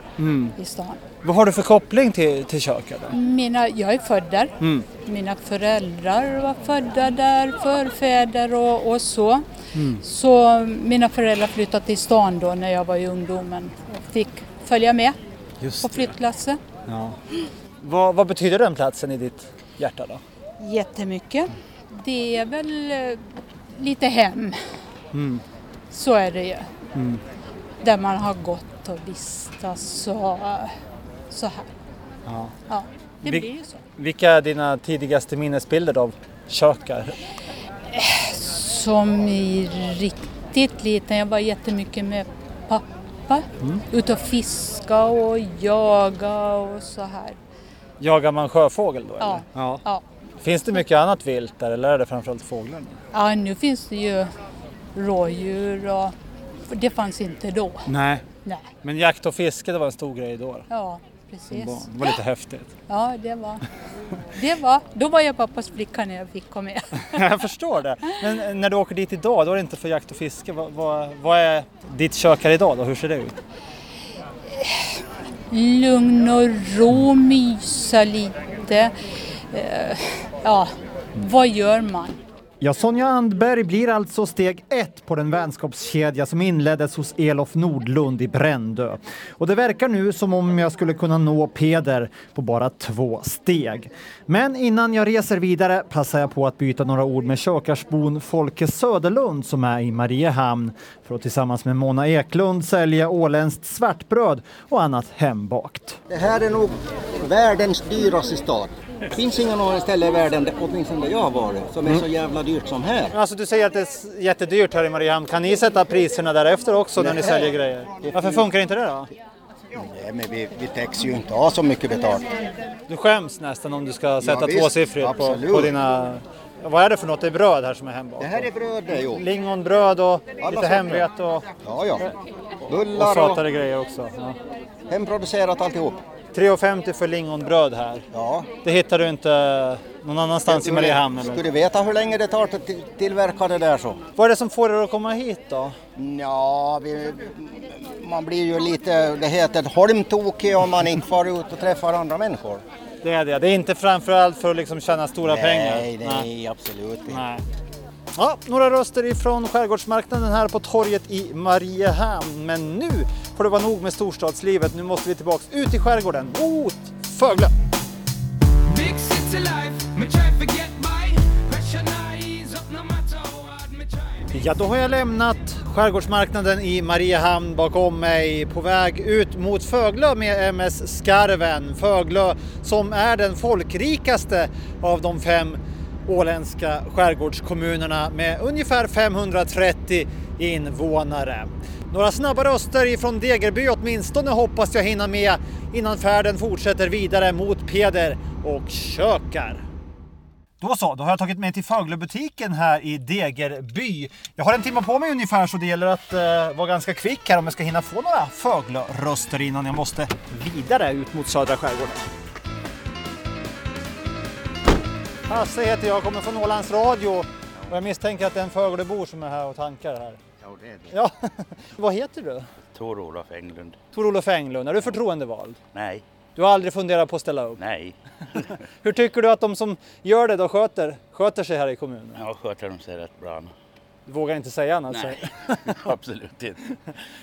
i stan. Vad har du för koppling till, till köket? Då? Mina, jag är född där. Mm. Mina föräldrar var födda där, förfäder och, och så. Så mina föräldrar flyttade till stan då när jag var i ungdomen och fick följa med Just på flyttlasset. Ja. Vad, vad betyder den platsen i ditt hjärta då? Jättemycket. Det är väl eh, lite hem. Mm. Så är det ju. Där man har gått och vistats så, så här. Ja. Ja, det Vi- blir ju så. Vilka är dina tidigaste minnesbilder av kökar? Som i riktigt liten, jag var jättemycket med pappa. Mm. Ut och fiska och jaga och så här. Jagar man sjöfågel då? Ja. Eller? ja. Ja. Finns det mycket annat vilt där eller är det framförallt fåglar? nu? ja, nu finns det ju rådjur och det fanns inte då. Nej. Nej, Men jakt och fiske det var en stor grej då? ja precis. Det var lite häftigt. Ja, det var, det var, då var jag pappas flicka när jag fick komma med. Jag förstår det. Men eh, när du åker dit idag, då är det inte för jakt och fiske. Vad, vad, vad är ditt kök här idag då? Hur ser det ut? Lugn och ro, mysa lite. Eh, ja, vad gör man? Ja, Sonja Andberg blir alltså steg ett på den vänskapskedja som inleddes hos Elof Nordlund i Brändö. Och det verkar nu som om jag skulle kunna nå Peder på bara två steg. Men innan jag reser vidare passar jag på att byta några ord med kökarsbon Folke Söderlund som är i Mariehamn för att tillsammans med Mona Eklund sälja åländskt svartbröd och annat hembakt. Det här är nog världens dyraste stad. Finns inga några ställe i världen, åtminstone där jag har varit, som är så jävla dyrt som här. Alltså du säger att det är jättedyrt här i Mariehamn. Kan ni sätta priserna därefter också när ni säljer grejer? Varför funkar inte det då? Nej, men vi, vi täcks ju inte ha så mycket betalt. Du skäms nästan om du ska sätta visst, tvåsiffrigt på, absolut. på dina... Vad är det för något? Det är bröd här som är hembakat? Det här är bröd det, jo. Lingonbröd och Alla lite hemvete och, Ja, ja. och Bullar och sötare grejer också. Ja. hemproducerat alltihop. 3,50 för lingonbröd här. Ja. Det hittar du inte någon annanstans i Mariehamn Skulle eller? du veta hur länge det tar att till- tillverka det där så? Vad är det som får er att komma hit då? Ja, vi, man blir ju lite, det heter holmtokig om man inte far ut och träffar andra människor. Det är det. Det är inte framförallt för att liksom tjäna stora pengar. Nej, nej, absolut inte. Nej. Ja, några röster ifrån skärgårdsmarknaden här på torget i Mariehamn. Men nu får det vara nog med storstadslivet. Nu måste vi tillbaks ut i skärgården mot Fögle. Ja, då har jag lämnat skärgårdsmarknaden i Mariehamn bakom mig på väg ut mot Föglö med MS Skarven. Föglö som är den folkrikaste av de fem åländska skärgårdskommunerna med ungefär 530 invånare. Några snabba röster ifrån Degerby åtminstone hoppas jag hinna med innan färden fortsätter vidare mot Peder och Kökar. Då så, då har jag tagit mig till Föglebutiken här i Degerby. Jag har en timme på mig ungefär så det gäller att eh, vara ganska kvick här om jag ska hinna få några Föglö-röster innan jag måste vidare ut mot södra skärgården. Hasse heter jag, kommer från Ålands Radio och jag misstänker att det är en Föglöbor som är här och tankar här. Ja, det är det. Ja, vad heter du? Tor-Olof Englund. Tor-Olof Englund, är du förtroendevald? Nej, Du har aldrig funderat på att ställa upp? nej. Hur tycker du att de som gör det då sköter, sköter sig här i kommunen? Jag sköter de sig rätt bra. Du vågar inte säga annat? Nej, absolut inte.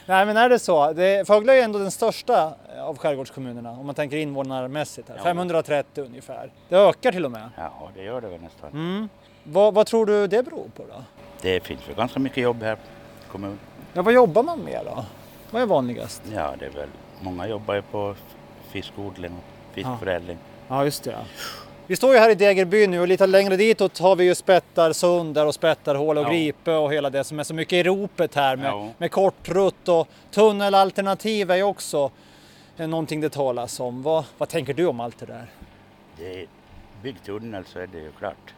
Nej men är det så? Det, Föglö är ändå den största av skärgårdskommunerna om man tänker invånarmässigt. Här. Ja. 530 ungefär. Det ökar till och med. Ja, det gör det väl nästan. Mm. Vad, vad tror du det beror på då? Det finns väl ganska mycket jobb här i kommunen. Ja, vad jobbar man med då? Vad är vanligast? Ja, det är väl många jobbar ju på fiskodling och fiskförädling. Ja just det. Vi står ju här i Degerby nu och lite längre ditåt har vi ju Spättarsund där och Spättarhål och Ja. Gripe och hela det som är så mycket i ropet här med, Ja. med kortrutt och tunnelalternativ är ju också någonting det talas om. Vad, vad tänker du om allt det där? Det är bygg tunnel så är det ju klart.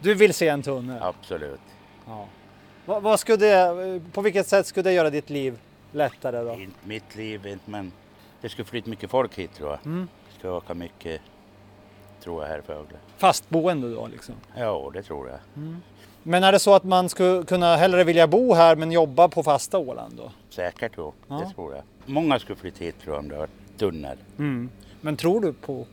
Du vill se en tunnel? Absolut. Ja. Vad, vad skulle det, på vilket sätt skulle det göra ditt liv lättare då? Inte mitt liv, inte, men det skulle flytta mycket folk hit tror jag. Mm. Det skulle öka mycket, tror jag, här i Fögle. Fastboende då liksom? Ja, det tror jag. Men är det så att man skulle kunna hellre vilja bo här men jobba på fasta Åland då? Säkert då, Ja. det tror jag. Många skulle flytta hit tror jag om det var tunnel. Mm. Men tror du på,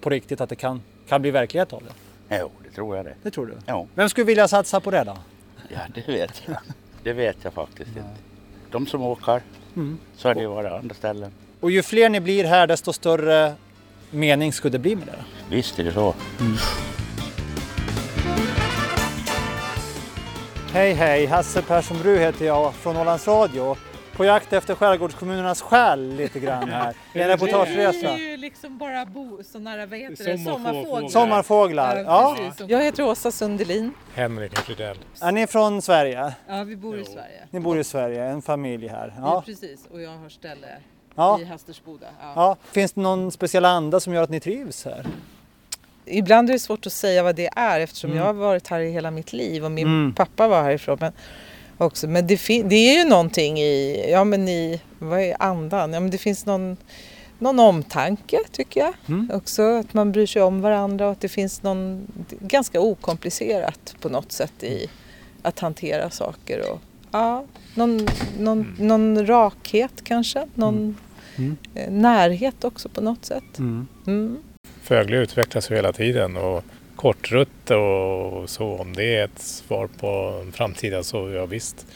på riktigt att det kan, kan bli verklighet av det? Jo, det tror jag det. Det tror du? Ja, Vem skulle vilja satsa på det då? ja det vet jag. Det vet jag faktiskt inte. De som åker, Mm. så är det ju våra andra ställen. Och ju fler ni blir här desto större mening skulle det bli med det. Visst är det så. Hej hej, Hasse Persson Bru heter jag från Ålands Radio. På jakt efter skärgårdskommunernas själ lite grann här. I en reportageresa. Det är ju liksom bara bo, sådana här, vad heter det, Sommarfåglar. sommarfåglar. Ja. Jag heter Åsa Sundelin. Henrik Fridell. Är ni från Sverige? Ja, vi bor i Sverige. Ni bor i Sverige, en familj här. Ja. Ja. precis, och jag har ställe Ja. i Hastersboda. Ja. Ja. Finns det någon speciell anda som gör att ni trivs här? Ibland är det svårt att säga vad det är eftersom Mm. jag har varit här i hela mitt liv och min Mm. pappa var härifrån. Men, också. men det, det är ju någonting i, ja men i, vad är andan? Ja men det finns någon, någon omtanke tycker jag. Mm. Också att man bryr sig om varandra och att det finns någon, ganska okomplicerat på något sätt i att hantera saker. Och, ja, någon, någon, någon rakhet kanske, någon Mm. eh, närhet också på något sätt. Mm. Mm. Fögle utvecklas ju hela tiden och kortrutt och så om det är ett svar på en framtida så ja visst.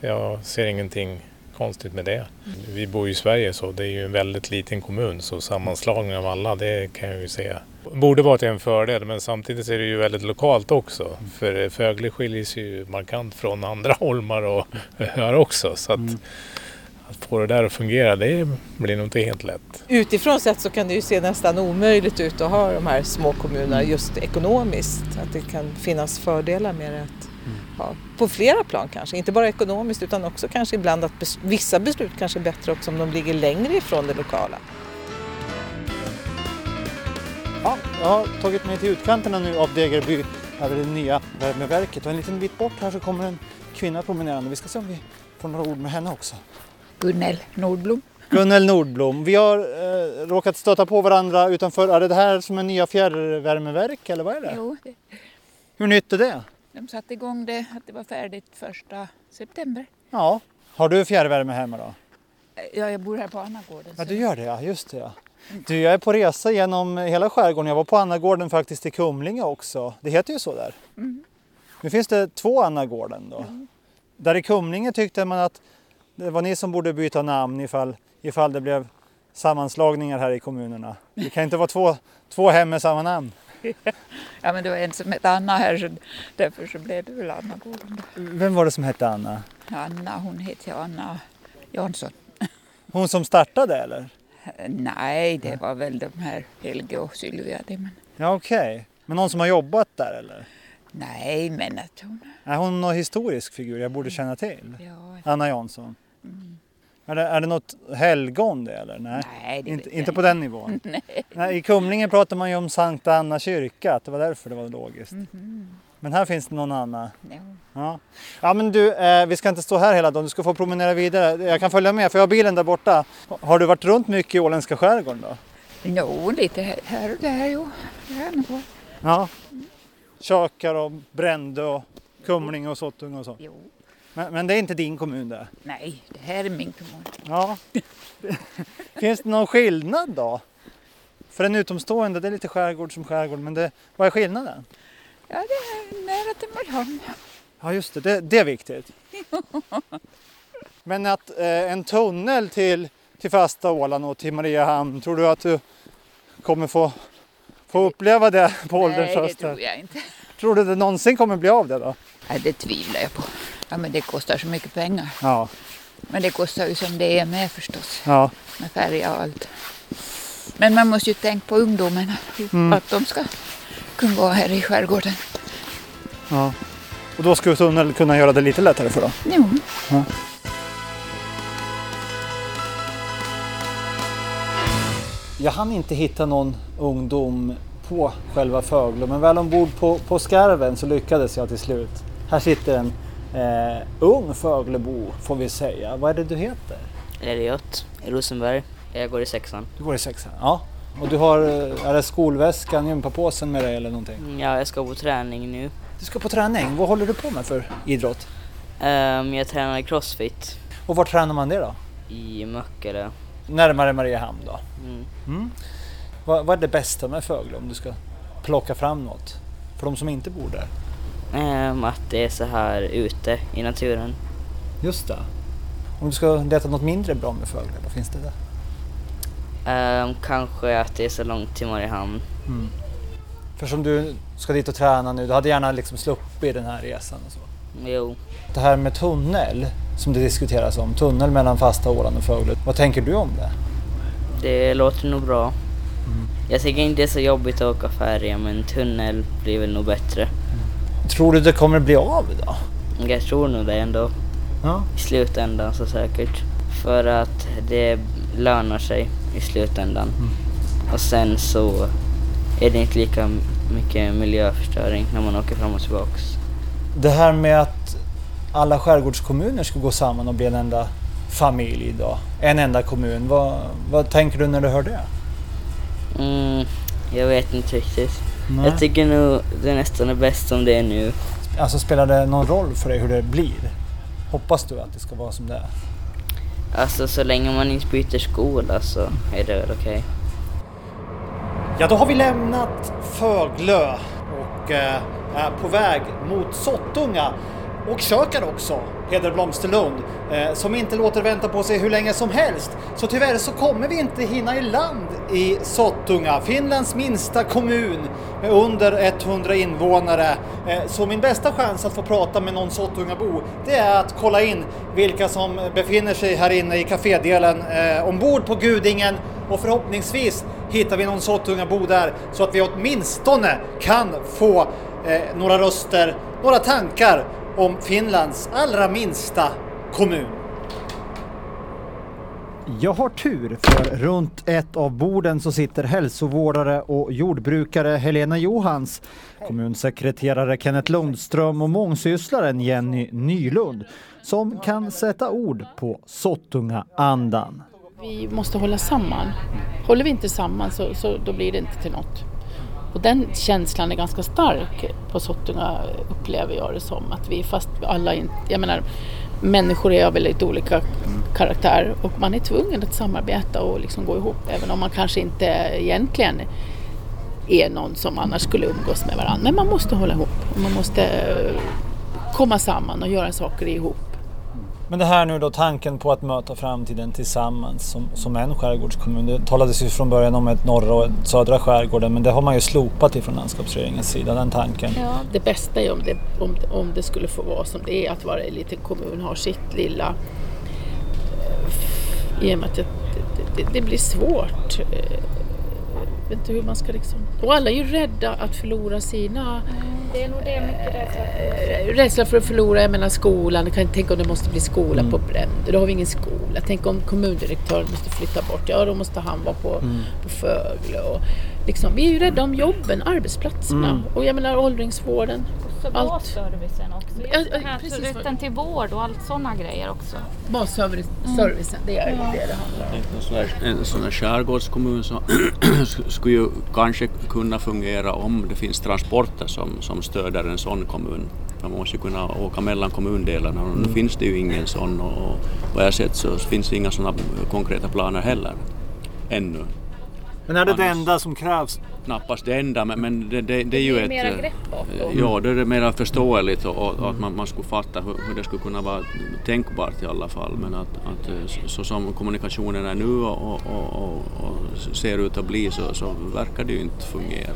Jag ser ingenting konstigt med det. Vi bor ju i Sverige så det är ju en väldigt liten kommun så sammanslagning av alla det kan jag ju säga borde vara till en fördel men samtidigt är det ju väldigt lokalt också. För Fögle skiljer sig ju markant från andra holmar och öar också så att, att få det där att fungera det blir nog inte helt lätt. Utifrån sett så kan det ju se nästan omöjligt ut att ha de här små kommunerna just ekonomiskt. Att det kan finnas fördelar med det. Att, ja, på flera plan kanske, inte bara ekonomiskt utan också kanske ibland att bes- vissa beslut kanske är bättre också om de ligger längre ifrån det lokala. Ja, jag har tagit mig till utkanterna nu av Degerby över det nya värmeverket och en liten bit bort här så kommer en kvinna promenerande. Vi ska se om vi får några ord med henne också. Gunnel Nordblom. Gunnel Nordblom, vi har eh, råkat stöta på varandra utanför. Är det det här som är nya fjärrvärmeverk eller vad är det? Jo, det- Hur nytt är det? de satte igång det, att det var färdigt första september. Ja. Har du fjärrvärme hemma då? Ja, jag bor här på Annagården. Ja, du gör det ja, just det ja. Du, jag är på resa genom hela skärgården. Jag var på Annagården faktiskt i Kumlinge också. Det heter ju så där. Mm. Nu finns det två Annagården då. Där i Kumlinge tyckte man att det var ni som borde byta namn ifall, ifall det blev sammanslagningar här i kommunerna. Det kan inte vara två, två hem med samma namn. Ja, men det var en som hette Anna här, så därför så blev det väl Annagården. då. Vem var det som hette Anna? Anna, hon heter Anna Jansson. Hon som startade eller? Nej, det var väl de här Helge och Sylvia. Det, men... Ja okej. Men någon som har jobbat där eller? Nej, men att hon... Är hon någon historisk figur jag borde känna till? Ja, Anna Jansson. Är, det, är det något helgon det eller? Nej, Nej, det inte, inte på den nivån. Nej. I Kumlinge pratar man ju om Sankta Anna kyrka, att det var därför det var logiskt. Men här finns det någon Anna. Ja. Ja, ja men du, eh, vi ska inte stå här hela dagen, du ska få promenera vidare. Jag kan följa med, för jag har bilen där borta. Har du varit runt mycket i åländska skärgården då? Jo, lite här- och där, jo. Det. Ja. Kökar och Brände och Kumlinge och Sottunga och så. Jo. Men, men det är inte din kommun det? Nej, det här är min kommun. Ja. Finns det någon skillnad då? För en utomstående, det är lite skärgård som skärgård, men det, vad är skillnaden? Ja, det är nära till Mariehamn. Ja just det, det, det är viktigt. Men att eh, en tunnel till, till fasta Åland och till Mariehamn, tror du att du kommer få, få uppleva det på ålderns Nej, det höst? tror jag inte. Tror du det någonsin kommer bli av det då? Nej, det tvivlar jag på. Ja, men det kostar så mycket pengar. Ja, Men det kostar ju som det är med förstås. ja. Med färja och allt. Men man måste ju tänka på ungdomarna. Mm. Att de ska kunna vara här i skärgården. ja. Och då skulle tunnel kunna göra det lite lättare för dem? Jo. Ja. Jag hann inte hitta någon ungdom på själva Föglö, men väl ombord på, på skarven så lyckades jag till slut. Här sitter en eh, ung Föglöbo får vi säga. Vad är det du heter? Elliot Rosenberg. Jag går i sexan. Du går i sexan? Ja. Och du har, eh, är det skolväskan, gympapåsen med dig eller någonting? Mm, Ja, jag ska på träning nu. Du ska på träning. Vad håller du på med för idrott? Ehm, jag tränar crossfit Och var tränar man det då? i Möckelö. Närmare Mariehamn då? Mm. Mm. Vad, vad är det bästa med Föglö om du ska plocka fram något? För de som inte bor där? Ehm, att det är så här ute i naturen. Just det. Om du ska leta något mindre bra med Föglö, vad finns det där? Ehm, kanske att det är så långt till Mariehamn. Mm. För som du ska dit och träna nu, du hade gärna liksom sluppit den här resan och så. Jo. Det här med tunnel som det diskuteras om, tunnel mellan fasta Åland och Föglö. Vad tänker du om det? Det låter nog bra. Jag tycker inte det är så jobbigt att åka färja men tunnel blir väl nog bättre. Tror du det kommer bli av då? Jag tror nog det ändå. Ja. I slutändan så säkert. För att det lönar sig i slutändan. Och sen så är det inte lika mycket miljöförstöring när man åker fram och tillbaks. Det här med att alla skärgårdskommuner ska gå samman och bli en enda familj då. En enda kommun. Vad, vad tänker du när du hör det? Mm, jag vet inte riktigt. Nej. Jag tycker nog det nästan är bäst som det är nu. Alltså spelar det någon roll för dig hur det blir? Hoppas du att det ska vara som det är? Alltså så länge man inte byter skola så är det väl okej. Ja, då har vi lämnat Föglö och eh, är på väg mot Sottunga och Kökar också, Peder Blomsterlund, eh, som inte låter vänta på sig hur länge som helst. Så tyvärr så kommer vi inte hinna i land i Sottunga, Finlands minsta kommun med under 100 invånare. Eh, så min bästa chans att få prata med någon Sottungabo, det är att kolla in vilka som befinner sig här inne i kafédelen eh, ombord på Gudingen och förhoppningsvis hittar vi någon Sottungabo där så att vi åtminstone kan få eh, några röster, några tankar om Finlands allra minsta kommun. Jag har tur för runt ett av borden så sitter hälsovårdare och jordbrukare Helena Johans, kommunsekreterare Kenneth Lundström och mångsysslaren Jenny Nylund som kan sätta ord på Sottunga-andan. Vi måste hålla samman. Håller vi inte samman så, så då blir det inte till något. Och den känslan är ganska stark på Sottunga upplever jag det som. Att vi fast alla inte, jag menar människor är av väldigt olika karaktär och man är tvungen att samarbeta och liksom gå ihop även om man kanske inte egentligen är någon som annars skulle umgås med varandra. Men man måste hålla ihop och man måste komma samman och göra saker ihop. Men det här nu då tanken på att möta framtiden tillsammans som, som en skärgårdskommun. Det talades ju från början om ett norra och ett södra skärgården men det har man ju slopat ifrån landskapsregeringens sida, den tanken. Ja, det bästa är om det, om, om det skulle få vara som det är, att varje liten kommun har sitt lilla... eh, I och med att det, det, det, det blir svårt. Jag vet inte hur man ska liksom... Och alla är ju rädda att förlora sina... Det är nog det mycket rädsla eh, Rädsla för att förlora, jag menar skolan. Jag kan tänka om det måste bli skola Mm. på Bränder. Då har vi ingen skola. Tänk om kommundirektören måste flytta bort. Ja, då måste han vara på, Mm. på Fögle. Och liksom, vi är ju rädda om jobben, arbetsplatserna. Mm. Och jag menar åldringsvården. Så Allt. basservicen också. Ja, Just ja, den här precis. rätten till vård och allt sådana grejer också. Basservicen, det är Ja. det det handlar om. En sån här, en sån här skärgårdskommun så skulle ju kanske kunna fungera om det finns transporter som, som stöder en sån kommun. Man måste ju kunna åka mellan kommundelarna och nu Mm. finns det ju ingen sån och, och vad jag sett så finns det inga sådana konkreta planer heller ännu. Men är det det Annars- enda som krävs? Knappast det enda men, men det, det, det är ju blir ett... mera eh, grepp bakom. Ja, då är det mer förståeligt och, och, och att man, man skulle fatta hur, hur det skulle kunna vara tänkbart i alla fall. Men att, att eh, så, så som kommunikationen är nu och, och, och ser ut att bli så, så verkar det ju inte fungera.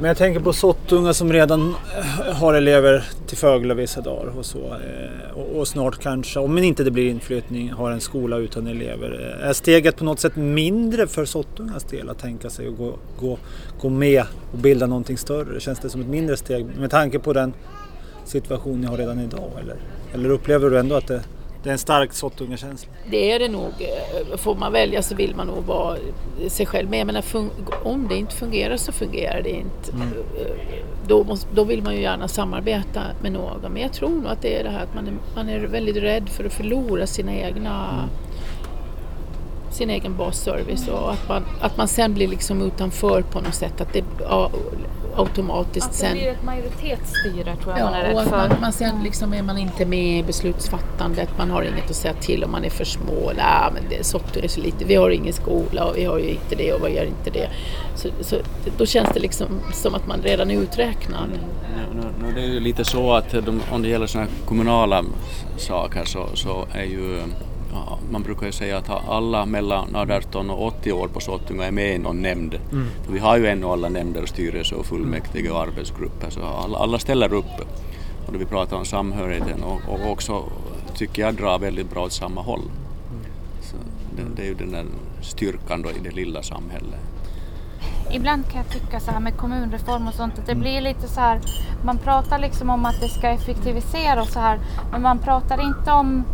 Men jag tänker på Sottunga som redan eh, har elever till Föglö vissa dagar och så. Eh, och, och snart kanske, om inte det blir inflyttning, har en skola utan elever. Eh, är steget på något sätt mindre för Sottungas del att tänka sig att gå, gå, gå med och bilda någonting större? Känns det som ett mindre steg med tanke på den situation ni har redan idag? Eller, eller upplever du ändå att det det är en stark Sottunga-känsla. Det är det nog. Får man välja så vill man nog vara sig själv. Men jag menar, om det inte fungerar så fungerar det inte. Mm. Då, måste, då vill man ju gärna samarbeta med någon. Men jag tror nog att det är det här att man är, man är väldigt rädd för att förlora sina egna Mm. Sin egen basservice och att man, att man sen blir liksom utanför på något sätt. Att det ja, automatiskt Att det sen... blir ett majoritetsstyre tror jag man är Ja, och rädd att för. man, man sen liksom är man inte med i beslutsfattandet, man har inget att säga till om man är för små. Nej, men det, Sotter är så lite, vi har ingen skola och vi har ju inte det och vi gör inte det. Så, så, då känns det liksom som att man redan är uträknad. Nu, nu, nu det är ju lite så att de, om det gäller såna här kommunala saker så, så är ju ja, man brukar ju säga att alla mellan 18 och 80 år på Sottunga är med i någon nämnd. Mm. För vi har ju ännu alla nämnder, styrelse och fullmäktige och arbetsgrupper så alla, alla ställer upp. Och då vi pratar om samhörigheten och, och också tycker jag drar väldigt bra åt samma håll. Så det, det är ju den där styrkan då i det lilla samhället. Ibland kan jag tycka så här med kommunreform och sånt att det blir lite så här, man pratar liksom om att det ska effektivisera och så här, men man pratar inte om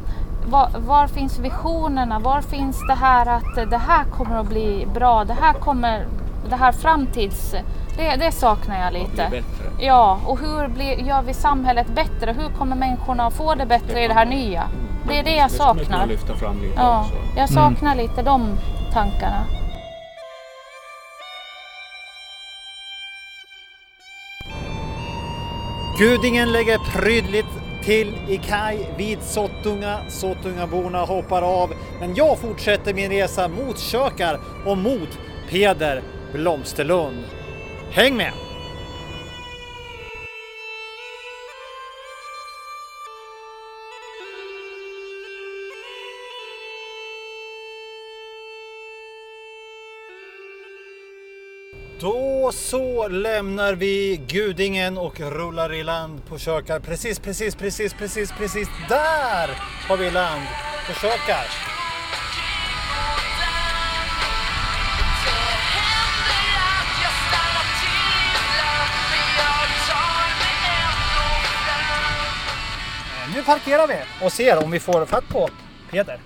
var, var finns visionerna? Var finns det här att det här kommer att bli bra? Det här kommer, det här framtids... Det, det saknar jag lite. bättre. Ja, och hur blir, gör vi samhället bättre? Hur kommer människorna att få det bättre i det här nya? Det är det jag Det saknar. lyfta fram lite Ja, också. jag saknar lite de tankarna. Gudingen lägger prydligt till i kaj vid Sottunga. Sottungaborna hoppar av, men jag fortsätter min resa mot Kökar och mot Peder Blomsterlund. Häng med! Då så lämnar vi Gudingen och rullar i land på Kökar. Precis, precis, precis, precis, precis där har vi land på Kökar. Eh, nu parkerar vi och ser om vi får fatt på Peder.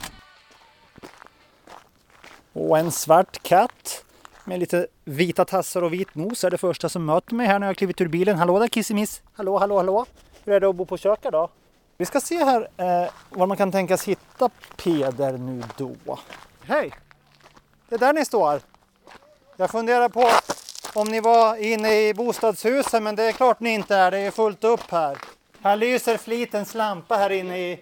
Och en svart katt med lite vita tassar och vit nos är det första som möter mig här när jag klivit ur bilen. Hallå där kissemiss! Hallå, hallå, hallå! Hur är det att bo på Kökar då? Vi ska se här eh, var man kan tänkas hitta Peder nu då. Hej! Det är där ni står. Jag funderar på om ni var inne i bostadshusen men det är klart ni inte är. Det är fullt upp här. Här lyser flitens lampa här inne i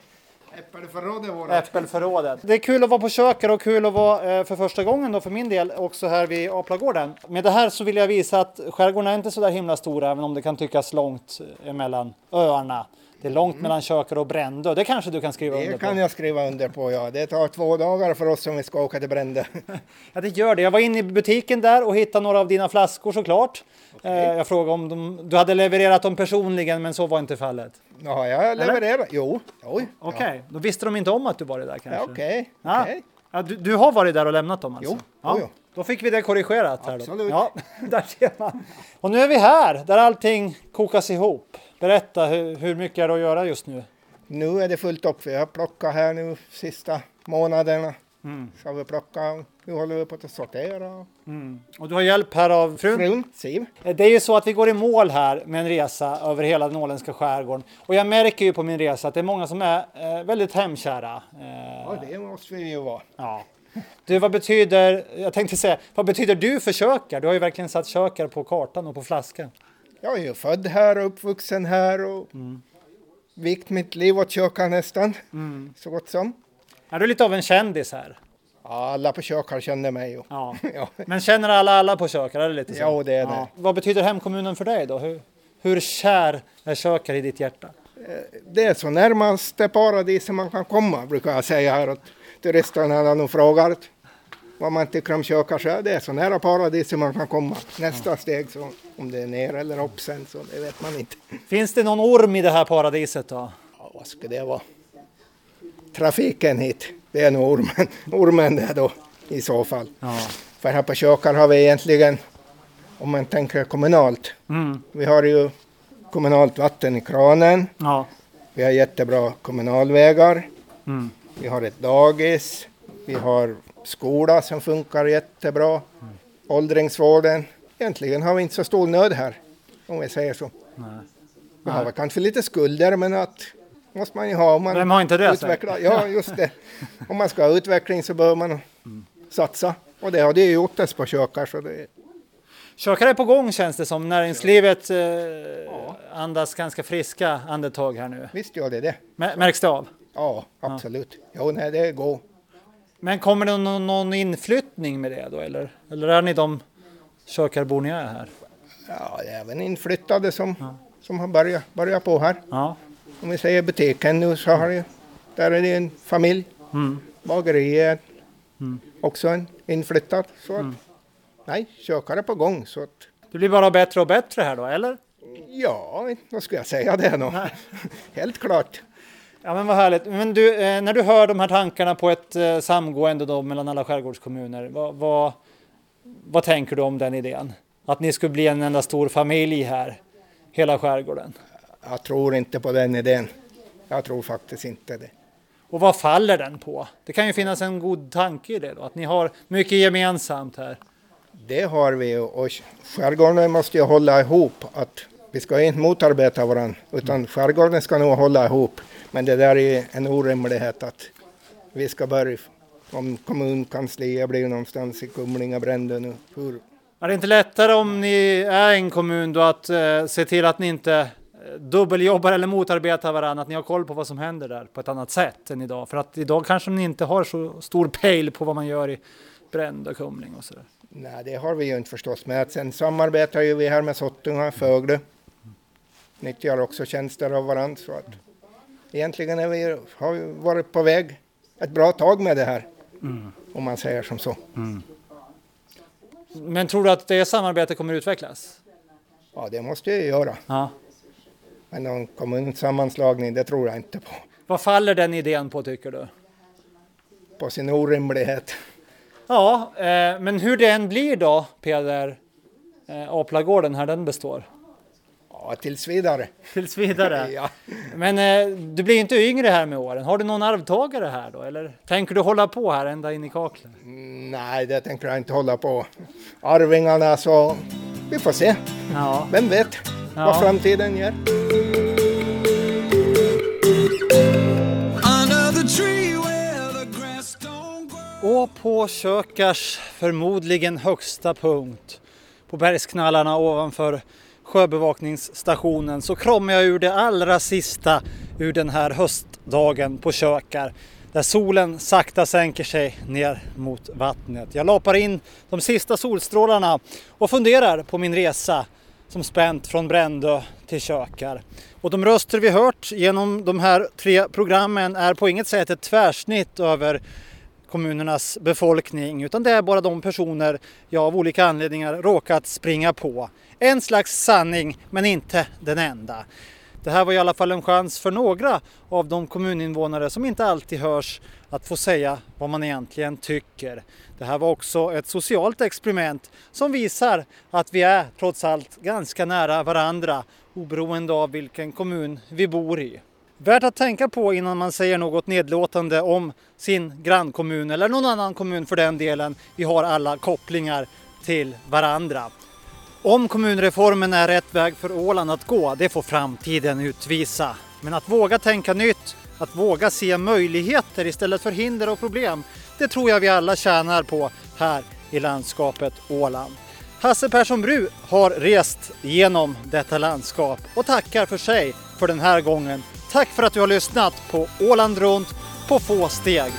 Äppelförrådet vårt. Äppelförrådet. Det är kul att vara på köket och kul att vara eh, för första gången då för min del också här vid Aplagården. Med det här så vill jag visa att skärgården är inte så där himla stor även om det kan tyckas långt eh, emellan öarna. Det är långt mellan Kökar och Brändö. Det kanske du kan skriva under Det på? kan jag skriva under på, ja. Det tar två dagar för oss om vi ska åka till Brände. Ja, det gör det. Jag var inne i butiken där och hittade några av dina flaskor såklart. Eh, jag frågade om de, du hade levererat dem personligen, men så var inte fallet. Ja, jag levererar. Jo, oj. Okej, då visste de inte om att du varit där kanske? Ja, okej, Ja. okej. Ja, du, du har varit där och lämnat dem alltså? Jo, ja. jo. Då fick vi det korrigerat här Absolut. då. Ja, där ser man. Och nu är vi här, där allting kokas ihop. Berätta, hur, hur mycket är det att göra just nu? Nu är det fullt upp. Vi har plockat här nu sista månaderna. Mm. Så vi plockat. Nu håller vi på att sortera. Mm. Och du har hjälp här av frun? Frun, Siv. Det är ju så att vi går i mål här med en resa över hela den åländska skärgården. Och jag märker ju på min resa att det är många som är eh, väldigt hemkära. Eh, Ja, det måste vi ju vara. Ja. Du, vad betyder, jag tänkte säga, vad betyder du för Kökar? Du har ju verkligen satt Kökar på kartan och på flaskan. Jag är ju född här och uppvuxen här och vikt mitt liv åt kökar nästan. Mm. Så gott som. Är du lite av en kändis här? Alla på kökar känner mig. Ja. ja. Men känner alla alla på Kökar? Är det lite så? Ja, det är det. Vad betyder hemkommunen för dig då? Hur, hur kär är Kökar i ditt hjärta? Det är så närmast det paradiset man kan komma, brukar jag säga här åt turisterna när de frågar vad man tycker om. Så är det så nära paradiset man kan komma. Nästa steg, så, om det är ner eller upp sen, så det vet man inte. Finns det någon orm i det här paradiset då? Ja, vad skulle det vara? Trafiken hit, det är nog ormen, ormen det då i så fall. Ja. För här på kökar har vi egentligen, om man tänker kommunalt, Mm. vi har ju kommunalt vatten i kranen. Ja. Vi har jättebra kommunalvägar. Mm. Vi har ett dagis, vi har skola som funkar jättebra, åldringsvården. Egentligen har vi inte så stor nöd här, om vi säger så. Nej. Vi har väl kanske lite skulder, men att måste man ju ha om man Vem har inte det, säg? utvecklar. Ja, just det. Om man ska ha utveckling så behöver man satsa. Och det har det gjort oss på kökar. Så det, Kökar är på gång känns det som. Näringslivet eh, andas ganska friska andetag här nu. Visst gör det det. Mär- Märks det av? Ja, absolut. Jo, nej, det går. Men kommer det någon, någon inflyttning med det då eller? Eller är ni de kökarbor ni är här? Ja, det är även inflyttade som, som har börjat, börjat på här. Ja. Om vi säger butiken nu så har det, där är det en familj. Mm. Bageriet Mm. också en inflyttad. Så att, nej, kökare på gång. Så att, Det blir bara bättre och bättre här då, eller? ja, vad ska jag säga det då? Helt klart. Ja men vad härligt. Men du, eh, när du hör de här tankarna på ett eh, samgående då mellan alla skärgårdskommuner, vad, vad, vad tänker du om den idén? Att ni skulle bli en enda stor familj här, hela skärgården? Jag tror inte på den idén. Jag tror faktiskt inte det. Och vad faller den på? Det kan ju finnas en god tanke i det då, att ni har mycket gemensamt här. Det har vi och- skärgården måste ju hålla ihop. Att vi ska inte motarbeta varandra utan skärgården ska nog hålla ihop. Men det där är en orimlighet att vi ska börja om kommunkansliet blir någonstans i Kumlinga, Brändö nu. Hur? Är det inte lättare om ni är en kommun då att eh, se till att ni inte eh, dubbeljobbar eller motarbetar varandra, att ni har koll på vad som händer där på ett annat sätt än idag? För att idag kanske ni inte har så stor pejl på vad man gör i Bränd och Kumling och sådär. Nej, det har vi ju inte förstås med. Sen samarbetar ju vi här med Sottunga, Fögle. Nyttjar också tjänster av varandra. Så att egentligen är vi, har vi varit på väg ett bra tag med det här. Mm. Om man säger som så. Men tror du att det samarbetet kommer utvecklas? Ja, det måste jag ju göra. Ja. Men någon kommunsammanslagning, det tror jag inte på. Vad faller den idén på tycker du? På sin orimlighet. Ja, eh, men hur det än blir då, Peder, eh, Aplagården här, den består? Ja, tills vidare. Tills vidare? ja. Men eh, du blir inte yngre här med åren. Har du någon arvtagare här då? Eller tänker du hålla på här ända in i kaklet? Nej, det tänker jag inte hålla på. Arvingarna, så vi får se. Ja. Vem vet Ja. vad framtiden ger. Och på Kökars förmodligen högsta punkt på bergsknallarna ovanför sjöbevakningsstationen så kramar jag ur det allra sista ur den här höstdagen på Kökar där solen sakta sänker sig ner mot vattnet. Jag lapar in de sista solstrålarna och funderar på min resa som spänt från Brändö till Kökar. Och de röster vi hört genom de här tre programmen är på inget sätt ett tvärsnitt över kommunernas befolkning utan det är bara de personer jag av olika anledningar råkat springa på. En slags sanning men inte den enda. Det här var i alla fall en chans för några av de kommuninvånare som inte alltid hörs att få säga vad man egentligen tycker. Det här var också ett socialt experiment som visar att vi är trots allt ganska nära varandra oberoende av vilken kommun vi bor i. Värt att tänka på innan man säger något nedlåtande om sin grannkommun eller någon annan kommun för den delen. Vi har alla kopplingar till varandra. Om kommunreformen är rätt väg för Åland att gå, det får framtiden utvisa. Men att våga tänka nytt, att våga se möjligheter istället för hinder och problem, det tror jag vi alla tjänar på här i landskapet Åland. Hasse Persson Bru har rest genom detta landskap och tackar för sig för den här gången. Tack för att du har lyssnat på Åland runt på få steg.